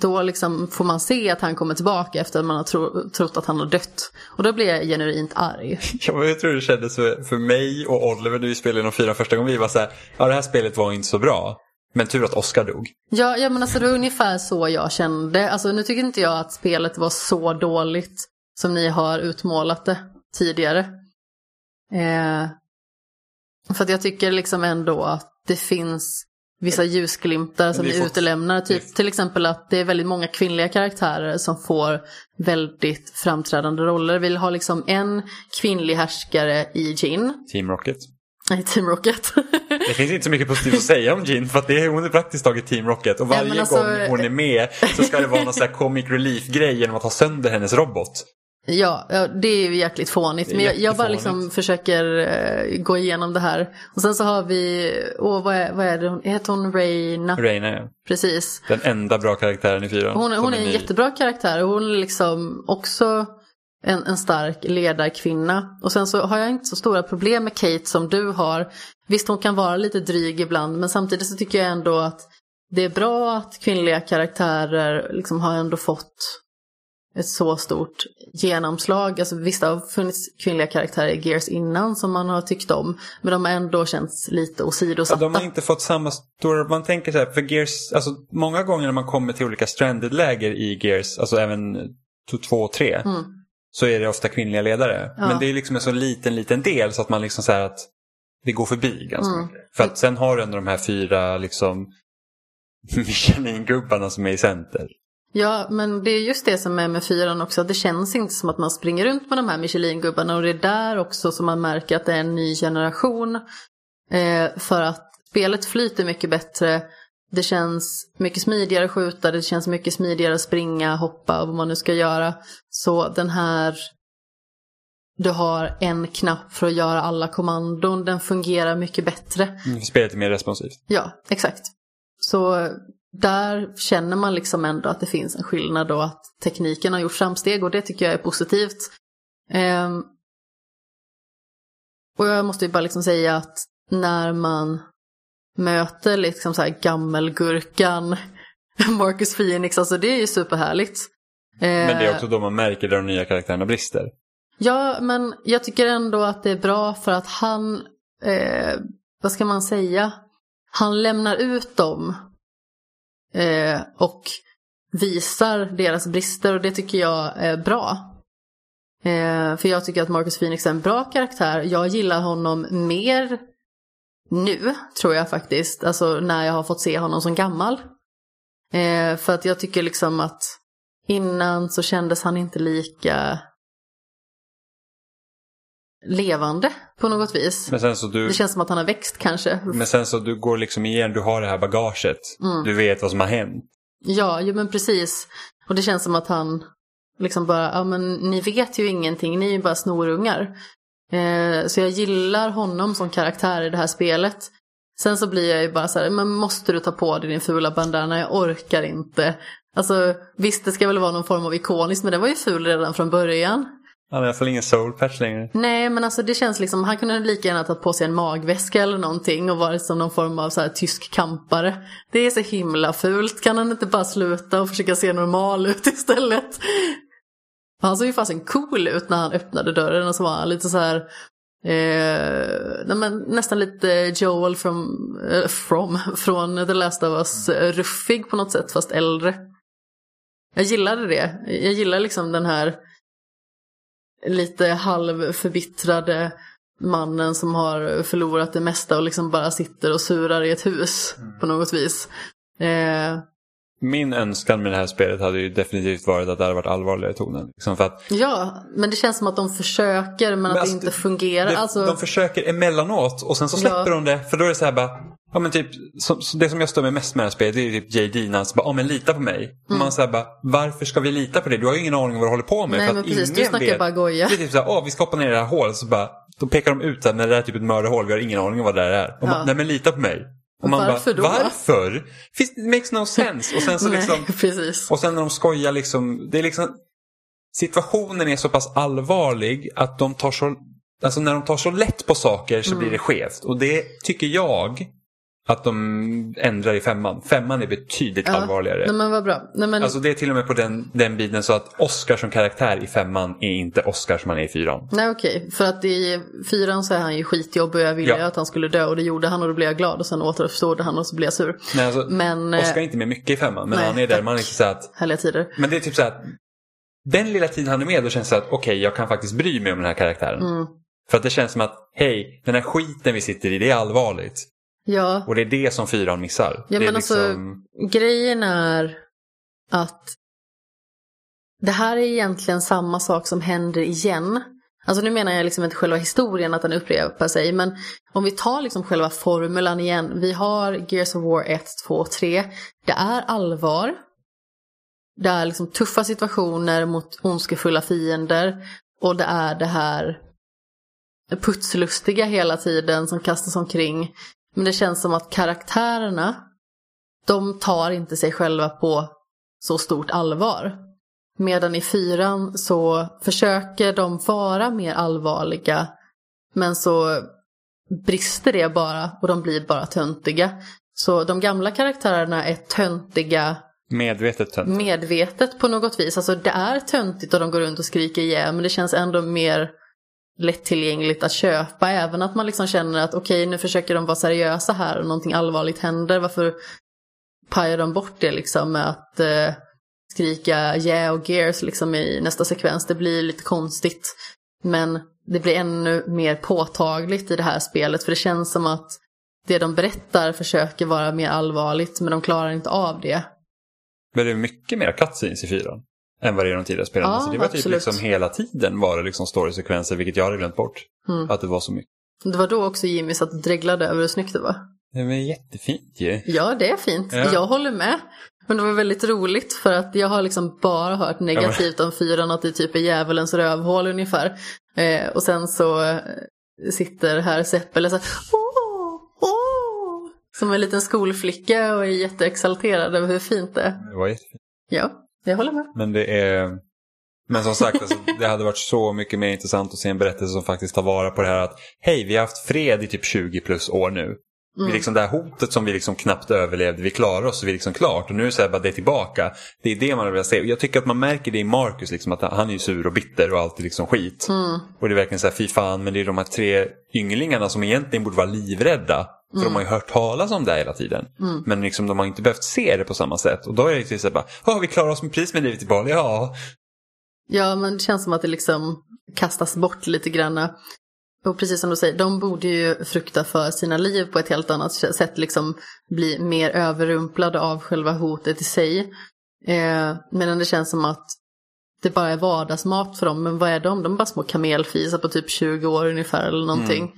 då liksom får man se att han kommer tillbaka efter att man har tro, trott att han har dött. Och då blir jag genuint arg. Ja, men jag tror det kändes för, för mig och Oliver när vi spelade de fyra första gången. Vi var så här, ja det här spelet var inte så bra. Men tur att Oscar dog. Ja, ja men alltså det var ungefär så jag kände. Alltså nu tycker inte jag att spelet var så dåligt som ni har utmålat det tidigare. Eh, för att jag tycker liksom ändå att det finns vissa ljusglimtar som är utelämnar. Typ, till exempel att det är väldigt många kvinnliga karaktärer som får väldigt framträdande roller. Vi har liksom en kvinnlig härskare i Jin, Team Rocket. I Team Rocket. Det finns inte så mycket positivt att säga om Jean för att det är, hon är praktiskt taget Team Rocket. Och Ja, varje men alltså- gång hon är med så ska det vara någon sån här comic relief-grej genom att ha sönder hennes robot. Ja, ja, det är ju jäkligt fånigt. Är Men jag, jag bara liksom försöker eh, gå igenom det här. Och sen så har vi, åh vad är, vad är det, hon, heter hon Reina? Reina är Precis. den enda bra karaktären i fyran. Hon, hon är en ny. jättebra karaktär och hon är liksom också en, en stark ledarkvinna. Och sen så har jag inte så stora problem med Kate som du har. Visst hon kan vara lite dryg ibland men samtidigt så tycker jag ändå att det är bra att kvinnliga karaktärer liksom har ändå fått ett så stort genomslag. Alltså visst det har funnits kvinnliga karaktärer i Gears innan som man har tyckt om. Men de har ändå känts lite Ja, åsidosatta. de har inte fått samma stora, man tänker så här, för Gears, alltså många gånger när man kommer till olika stranded-läger i Gears, alltså även 2 och 3, Mm. Så är det ofta kvinnliga ledare. Ja. Men det är liksom en så liten, liten del så att man liksom säger att det går förbi ganska Mm. mycket. För att sen har du ändå de här fyra liksom Michelin-gubbarna som är i center. Ja, men det är just det som är med fyran också. Det känns inte som att man springer runt med de här Michelin-gubbarna och det är där också som man märker att det är en ny generation. Eh, för att spelet flyter mycket bättre. Det känns mycket smidigare att skjuta, det känns mycket smidigare att springa, hoppa och vad man nu ska göra. Så den här du har en knapp för att göra alla kommandon, den fungerar mycket bättre. Mm. Spelet är mer responsivt. Ja, exakt. Så där känner man liksom ändå att det finns en skillnad och att tekniken har gjort framsteg och det tycker jag är positivt. Ehm, och jag måste ju bara liksom säga att när man möter liksom så här gammelgurkan Marcus Phoenix, alltså det är ju superhärligt. Men det är Eh, också då man märker där de nya karaktärerna brister. Ja, men jag tycker ändå att det är bra för att han, eh, vad ska man säga, han lämnar ut dem eh, och visar deras brister och det tycker jag är bra. Eh, för jag tycker att Marcus Phoenix är en bra karaktär. Jag gillar honom mer nu, tror jag faktiskt. Alltså när jag har fått se honom som gammal. Eh, för att jag tycker liksom att innan så kändes han inte lika levande på något vis. Men sen så du, Det känns som att han har växt kanske. men sen så du går liksom igen, du har det här bagaget. Mm. Du vet vad som har hänt. Ja, jo, men precis. Och det känns som att han liksom bara, ja men ni vet ju ingenting, ni är ju bara snorungar. Eh, så jag gillar honom som karaktär i det här spelet. Sen så blir jag ju bara så här, men måste du ta på dig din fula bandana? Jag orkar inte. Alltså visst, det ska väl vara någon form av ikoniskt, men det var ju ful redan från början. Han har i alla fall ingen soul patch längre. Nej, men alltså det känns liksom, han kunde lika gärna tagit på sig en magväska eller någonting och varit som någon form av så här tysk kampare. Det är så himla fult, kan han inte bara sluta och försöka se normal ut istället? Han såg ju fasen cool ut när han öppnade dörren och så var han lite så här Eh, nästan lite Joel from, eh, from, från The Last of Us, eh, ruffig på något sätt fast äldre. Jag gillade det. Jag gillar liksom den här lite halvförbittrade mannen som har förlorat det mesta och liksom bara sitter och surar i ett hus på något vis. Eh, min önskan med det här spelet hade ju definitivt varit att det hade varit allvarligare i tonen. Liksom för att Ja, men det känns som att de försöker men, att alltså, det inte fungerar. det, alltså, De försöker emellanåt och sen så släpper Ja. de det. För då är det så här bara, ja men typ, som, så det som jag stör mig mest med det här spelet det är typ JD när han så bara, ja men lita på mig. Och man säger bara, varför ska vi lita på dig? Du har ju ingen aning om vad du håller på med. Nej, för men att precis. Du snackar vet. bara goja. Det är typ så här, åh vi ska hoppa ner i det här hålet. Så bara, då pekar de ut att det där är typ ett mördarhål, vi har ingen aning om vad det där är. Och man, Ja. nej men lita på mig. Och man Varför bara, då? varför? Finns, it makes no sense. Och sen så Nej, liksom, precis. och sen när de skojar liksom, det är liksom situationen är så pass allvarlig att de tar så, alltså när de tar så lätt på saker så Mm. blir det skevt. Och det tycker jag att de ändrar i femman. Femman är betydligt Ja. allvarligare. Nej, men vad bra. Nej, men, Alltså det är till och med på den, den biten så att Oscar som karaktär i femman är inte Oscar som han är i fyran. Nej okej, för att i fyran så är han ju skitjobbig och jag ville Ja. att han skulle dö och det gjorde han och då blev jag glad och sen återuppstod han och så blev jag sur. Nej, alltså, Men, eh, Oscar är inte med mycket i femman men nej, han är där. tack. Man är liksom så att, härliga tider. men det är typ så att den lilla tiden han är med då känns det så att okej jag kan faktiskt bry mig om den här karaktären. Mm. För att det känns som att hej, den här skiten vi sitter i det är allvarligt. Ja, Och det är det som fyran missar. Ja, det men alltså- liksom... grejen är att det här är egentligen samma sak som händer igen. Alltså nu menar jag liksom inte själva historien att den upprepar sig, men om vi tar liksom själva formulan igen. Vi har Gears of War 1, 2, 3. Det är allvar. Det är liksom tuffa situationer mot ondskefulla fiender. Och det är det här putslustiga hela tiden som kastas omkring. Men det känns som att karaktärerna, de tar inte sig själva på så stort allvar. Medan i fyran så försöker de vara mer allvarliga. Men så brister det bara och de blir bara töntiga. Så de gamla karaktärerna är töntiga Medvetet tönt. medvetet på något vis. Alltså det är töntigt och de går runt och skriker ihjäl men det känns ändå mer lättillgängligt att köpa. Även att man liksom känner att okej nu försöker de vara seriösa här och någonting allvarligt händer. Varför pajar de bort det liksom med att eh, skrika yeah och gears liksom i nästa sekvens. Det blir lite konstigt. Men det blir ännu mer påtagligt i det här spelet för det känns som att det de berättar försöker vara mer allvarligt men de klarar inte av det. Men det är mycket mer cutscenes i fyran. Än vad det är de tidigare spelen. Ja, så det var typ absolut. liksom hela tiden var det liksom storysekvenser, vilket jag hade glömt bort. Mm. Att det var så mycket. Det var då också Jimmy satt och dreglade över hur snyggt det var. Det var jättefint ju. Ja, det är fint. Ja. Jag håller med. Men det var väldigt roligt för att jag har liksom bara hört negativt om fyran att det typ är djävulens rövhål ungefär. Eh, och sen så eh, sitter här Seppele så här, åh, åh, som en liten skolflicka och är jätteexalterad över hur fint det är. Det var jättefint. Ja, jag håller med. Men det är... Men som sagt, alltså, det hade varit så mycket mer intressant att se en berättelse som faktiskt tar vara på det här att hej, vi har haft fred i typ 20 plus år nu. Vi liksom det här hotet som vi liksom knappt överlevde, vi klarar oss och vi är liksom klart. Och nu är det så här, bara det är tillbaka. Det är det man vill se. Och jag tycker att man märker det i Marcus, liksom, att han är ju sur och bitter och alltid liksom skit. Och det är verkligen så här, fy fan, men det är de här tre ynglingarna som egentligen borde vara livrädda. För de har ju hört talas om det hela tiden. Men liksom, de har inte behövt se det på samma sätt. Och då är det liksom så bara, "Ja, vi klarar oss med pris med livet i behåll. Ja, Ja, men det känns som att det liksom kastas bort lite grann. Och precis som du säger, de borde ju frukta för sina liv på ett helt annat sätt, liksom bli mer överrumplade av själva hotet i sig. Eh, medan det känns som att det bara är vardagsmat för dem. Men vad är de? De är bara små kamelfisar på typ 20 år ungefär eller någonting.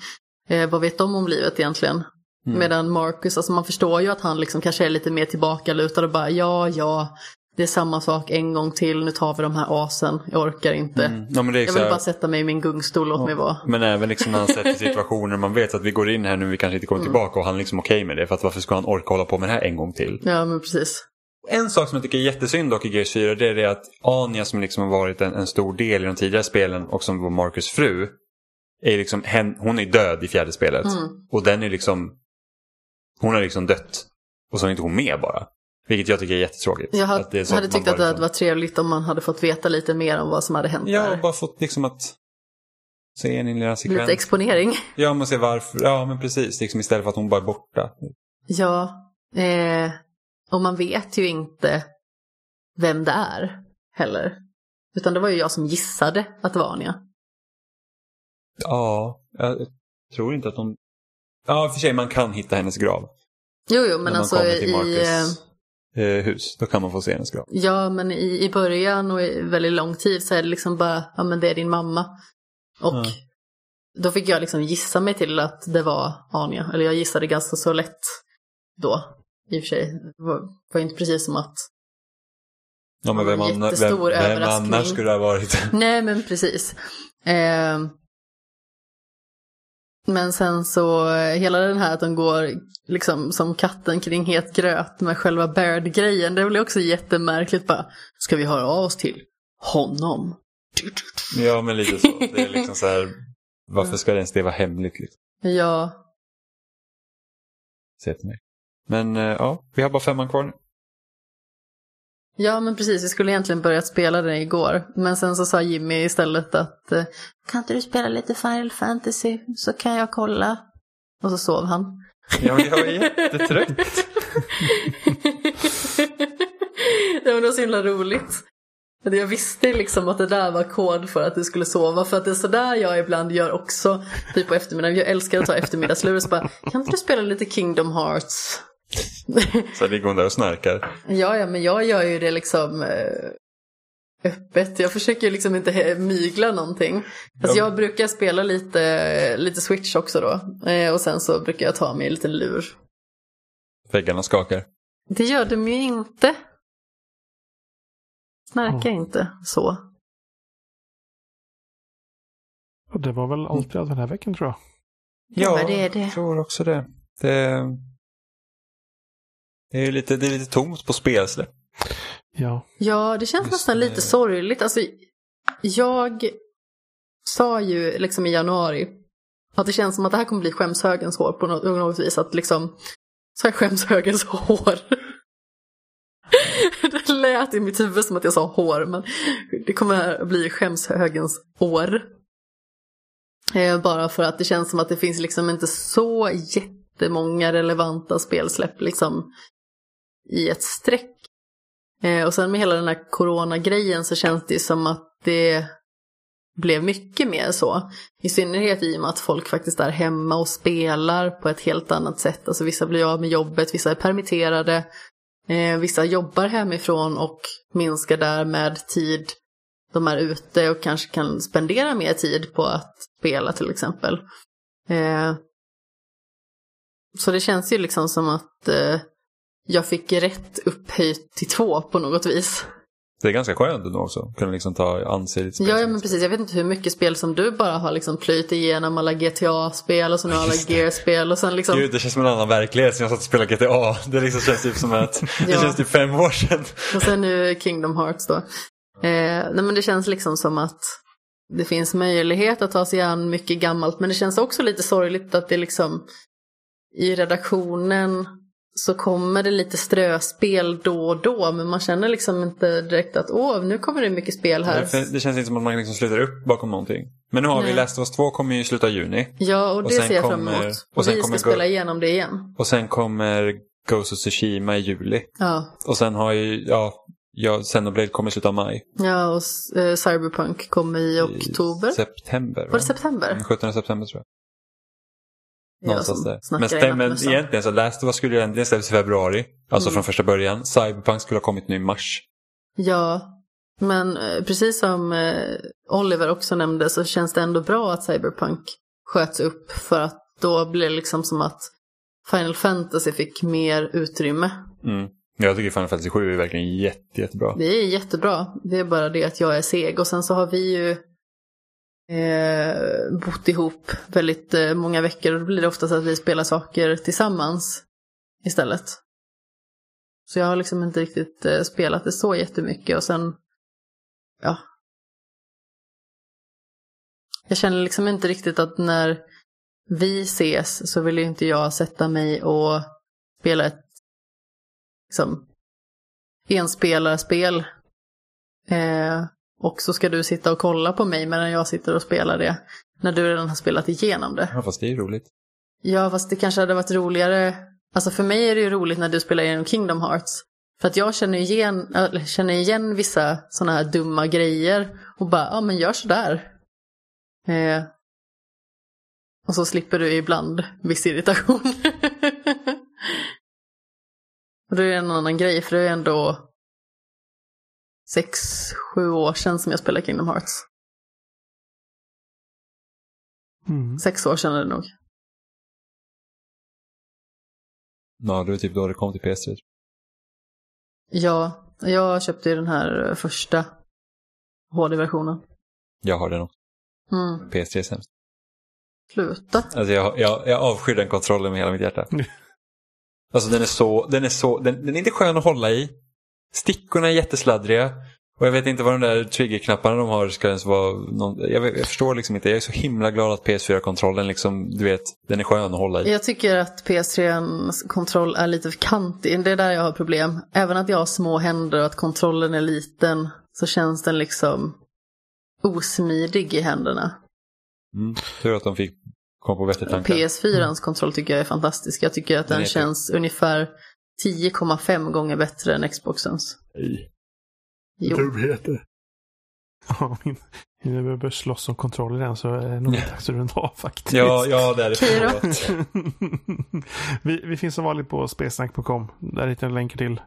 Eh, vad vet de om livet egentligen? Medan Marcus, alltså man förstår ju att han liksom kanske är lite mer tillbakalutad och bara ja, ja, det är samma sak en gång till, nu tar vi de här asen, jag orkar inte. ja men det är Jag vill här, bara sätta mig i min gungstol, låt mig vara. Men även liksom när han sätter situationer, man vet att vi går in här nu, vi kanske inte kommer tillbaka och han är liksom okej med det. För att varför ska han orka hålla på med det här en gång till? Ja, men precis. En sak som jag tycker är jättesynd dock i Gears 4 det är det att Anya som liksom har varit en, en stor del i de tidigare spelen och som var Marcus fru. Är liksom, hen, hon är död i fjärde spelet. Mm. Och den är liksom, hon har liksom dött. Och så är inte hon med bara. Vilket jag tycker är jättetråkigt. Jag Att det är hade, hade tyckt att det hade liksom- varit trevligt om man hade fått veta lite mer om vad som hade hänt Ja, där. och bara fått liksom att se en lilla sekvens. Lite exponering. Ja, man ser varför. Ja, men precis. Liksom istället för att hon bara är borta. Ja, eh, och man vet ju inte vem det är heller. Utan det var ju jag som gissade att det var Anja. Ja, jag tror inte att hon... Ja, i för sig man kan hitta hennes grav. Jo, jo, men När man alltså kommer till i, Marcus. eh, eh, hus. Då kan man få se hennes grav. Ja, men i, i början och i väldigt lång tid så är det liksom bara, ja men det är din mamma. Och Ja. då fick jag liksom gissa mig till att det var Anja. Eller jag gissade ganska så lätt då. I och för sig. Det var, var inte precis som att Ja, men vem, anna, vem, vem annars skulle det ha varit? Nej men precis. Eh, men sen så, eh, hela den här att de går liksom som katten kring het gröt med själva Baird-grejen, det blir också jättemärkligt bara. Ska vi höra av oss till honom? Ja, men lite så. Det är liksom så här, varför ska det ens det vara hemligt? Liksom? Ja, Säg till mig. Men eh, ja, vi har bara femman kvar nu. Ja men precis, vi skulle egentligen börjat spela det igår. Men sen så sa Jimmy istället att eh, kan inte du spela lite Final Fantasy så kan jag kolla. Och så sov han. Ja, men jag är jättetrött. det var så himla roligt. Jag visste liksom att det där var kod för att du skulle sova. För att det är sådär jag ibland gör också. Typ på eftermiddagen. Jag älskar att ta eftermiddagslur så bara, kan inte du spela lite Kingdom Hearts? Så ligger hon där och snarkar. ja, ja, men jag gör ju det liksom eh, öppet. Jag försöker ju liksom inte mygla någonting. Alltså Ja. jag brukar spela lite, lite Switch också då. Eh, och sen så brukar jag ta mig en liten lur. Väggarna skakar. Det gör de ju inte. Snarka inte så. Och det var väl allt vi hade den här veckan tror jag. Ja, men det är det. jag tror också det. Det, det, är lite, det är lite tomt på spelsläpp. Ja. Ja, det känns Just nästan det. lite sorgligt. Alltså, jag sa ju liksom i januari att det känns som att det här kommer bli skämshögens hår på något, något vis. Att liksom, så är skämshögens hår. det lät i mitt huvud som att jag sa hår, men det kommer bli skämshögens år. Eh, bara för att det känns som att det finns liksom inte så jättemånga relevanta spelsläpp liksom i ett streck. Eh, och sen med hela den här coronagrejen så känns det ju som att det blev mycket mer så. I synnerhet i och med att folk faktiskt är hemma och spelar på ett helt annat sätt. Alltså vissa blir av med jobbet, vissa är permitterade. Eh, vissa jobbar hemifrån och minskar därmed tid de är ute och kanske kan spendera mer tid på att spela till exempel. Eh, så det känns ju liksom som att eh, jag fick rätt upphöjt till två på något vis. Det är ganska skönt ändå också. Kunna liksom ta anse lite spel. Ja, ja, men precis. Jag vet inte hur mycket spel som du bara har liksom plöjt igenom alla GTA-spel och så nu alla det. Gear-spel och sen liksom... Gud, det känns som en annan verklighet sen jag satt och spelade GTA. Det liksom känns typ som att det Ja. känns typ fem år sedan. Och sen nu Kingdom Hearts då. Eh, nej men det känns liksom som att det finns möjlighet att ta sig an mycket gammalt. Men det känns också lite sorgligt att det liksom i redaktionen så kommer det lite ströspel då och då. Men man känner liksom inte direkt att åh, nu kommer det mycket spel här. Det, det känns inte som att man liksom slutar upp bakom någonting. Men nu har vi Nej. Last of Us 2 kommer ju i slutet av juni. Ja, och Och det sen ser jag fram emot. och Och, vi kommer ska spela igenom det igen. Och sen kommer Ghost of Tsushima i juli. Ja, Och sen har ju, ja, ja Xenoblade kommer i slutet av maj. ja och eh, Cyberpunk kommer i oktober. I september. Var det september? Mm, 17 september tror jag. Någonstans där. Men, snackar i stäm- men nattmössan. egentligen så Last of Us skulle ju egentligen släppas i februari. Alltså Mm. från första början. Cyberpunk skulle ha kommit nu i mars. Ja, men eh, precis som eh, Oliver också nämnde så känns det ändå bra att Cyberpunk sköts upp för att då blir det liksom som att Final Fantasy fick mer utrymme. Mm. Jag tycker Final Fantasy 7 är verkligen jätte, jättebra. Det är jättebra, det är bara det att jag är seg och sen så har vi ju eh, bott ihop väldigt eh, många veckor och då blir det oftast att vi spelar saker tillsammans istället. Så jag har liksom inte riktigt eh, spelat det så jättemycket och sen, ja. Jag känner liksom inte riktigt att när vi ses så vill ju inte jag sätta mig och spela ett liksom, enspelarspel. Eh, och så ska du sitta och kolla på mig medan jag sitter och spelar det. När du redan har spelat igenom det. Ja, fast det är ju roligt. Ja, fast det kanske hade varit roligare. Alltså för mig är det ju roligt när du spelar igenom Kingdom Hearts. För att jag känner igen, eller känner igen vissa sådana här dumma grejer. Och bara, ja men gör sådär. Eh, och så slipper du ibland viss irritation. Och då är det en annan grej, för det är ändå sex, sju år sedan som jag spelade Kingdom Hearts. Mm. Sex år sedan är det nog. Ja, det var typ då det kom till PS3. Ja, jag köpte ju den här första HD-versionen. Jag har den också. Mm. PS3 är sämst. Sluta. Alltså jag, jag, jag avskyr den kontrollen med hela mitt hjärta. Alltså den är så, den är så, den, den är inte skön att hålla i. Stickorna är jättesladdriga. Och jag vet inte vad de där triggerknapparna de har ska ens vara någon, jag, jag förstår liksom inte. Jag är så himla glad att PS4-kontrollen liksom, du vet, den är skön att hålla i. Jag tycker att PS3 kontroll är lite för kantig. Det är där jag har problem. Även att jag har små händer och att kontrollen är liten så känns den liksom osmidig i händerna. Mm. Tur att de fick komma på vettig tankar. PS4 kontroll tycker jag är fantastisk. Jag tycker att Den den känns ungefär 10,5 gånger bättre än Xboxens. Nej. Jo. Dumheter. Ja, min, innan vi börjar slåss om kontroller än så är det nog dags att runda av faktiskt. Ja, ja, det är det. Vi, vi finns som vanligt på spelsnack.com. Där hittar ni länkar till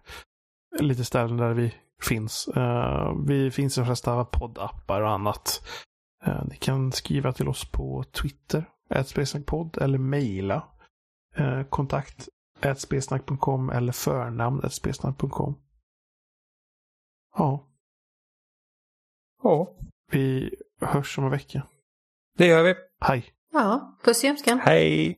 lite ställen där vi finns. Eh, vi finns i de flesta poddappar och annat. Eh, ni kan skriva till oss på Twitter, spelsnackpodd, eller mejla uh, kontakt spelsnack.com eller förnamn spelsnack.com. Ja, Ja, vi hörs om en vecka. det gör vi. Hej! Ja, puss i ömskan. Hej!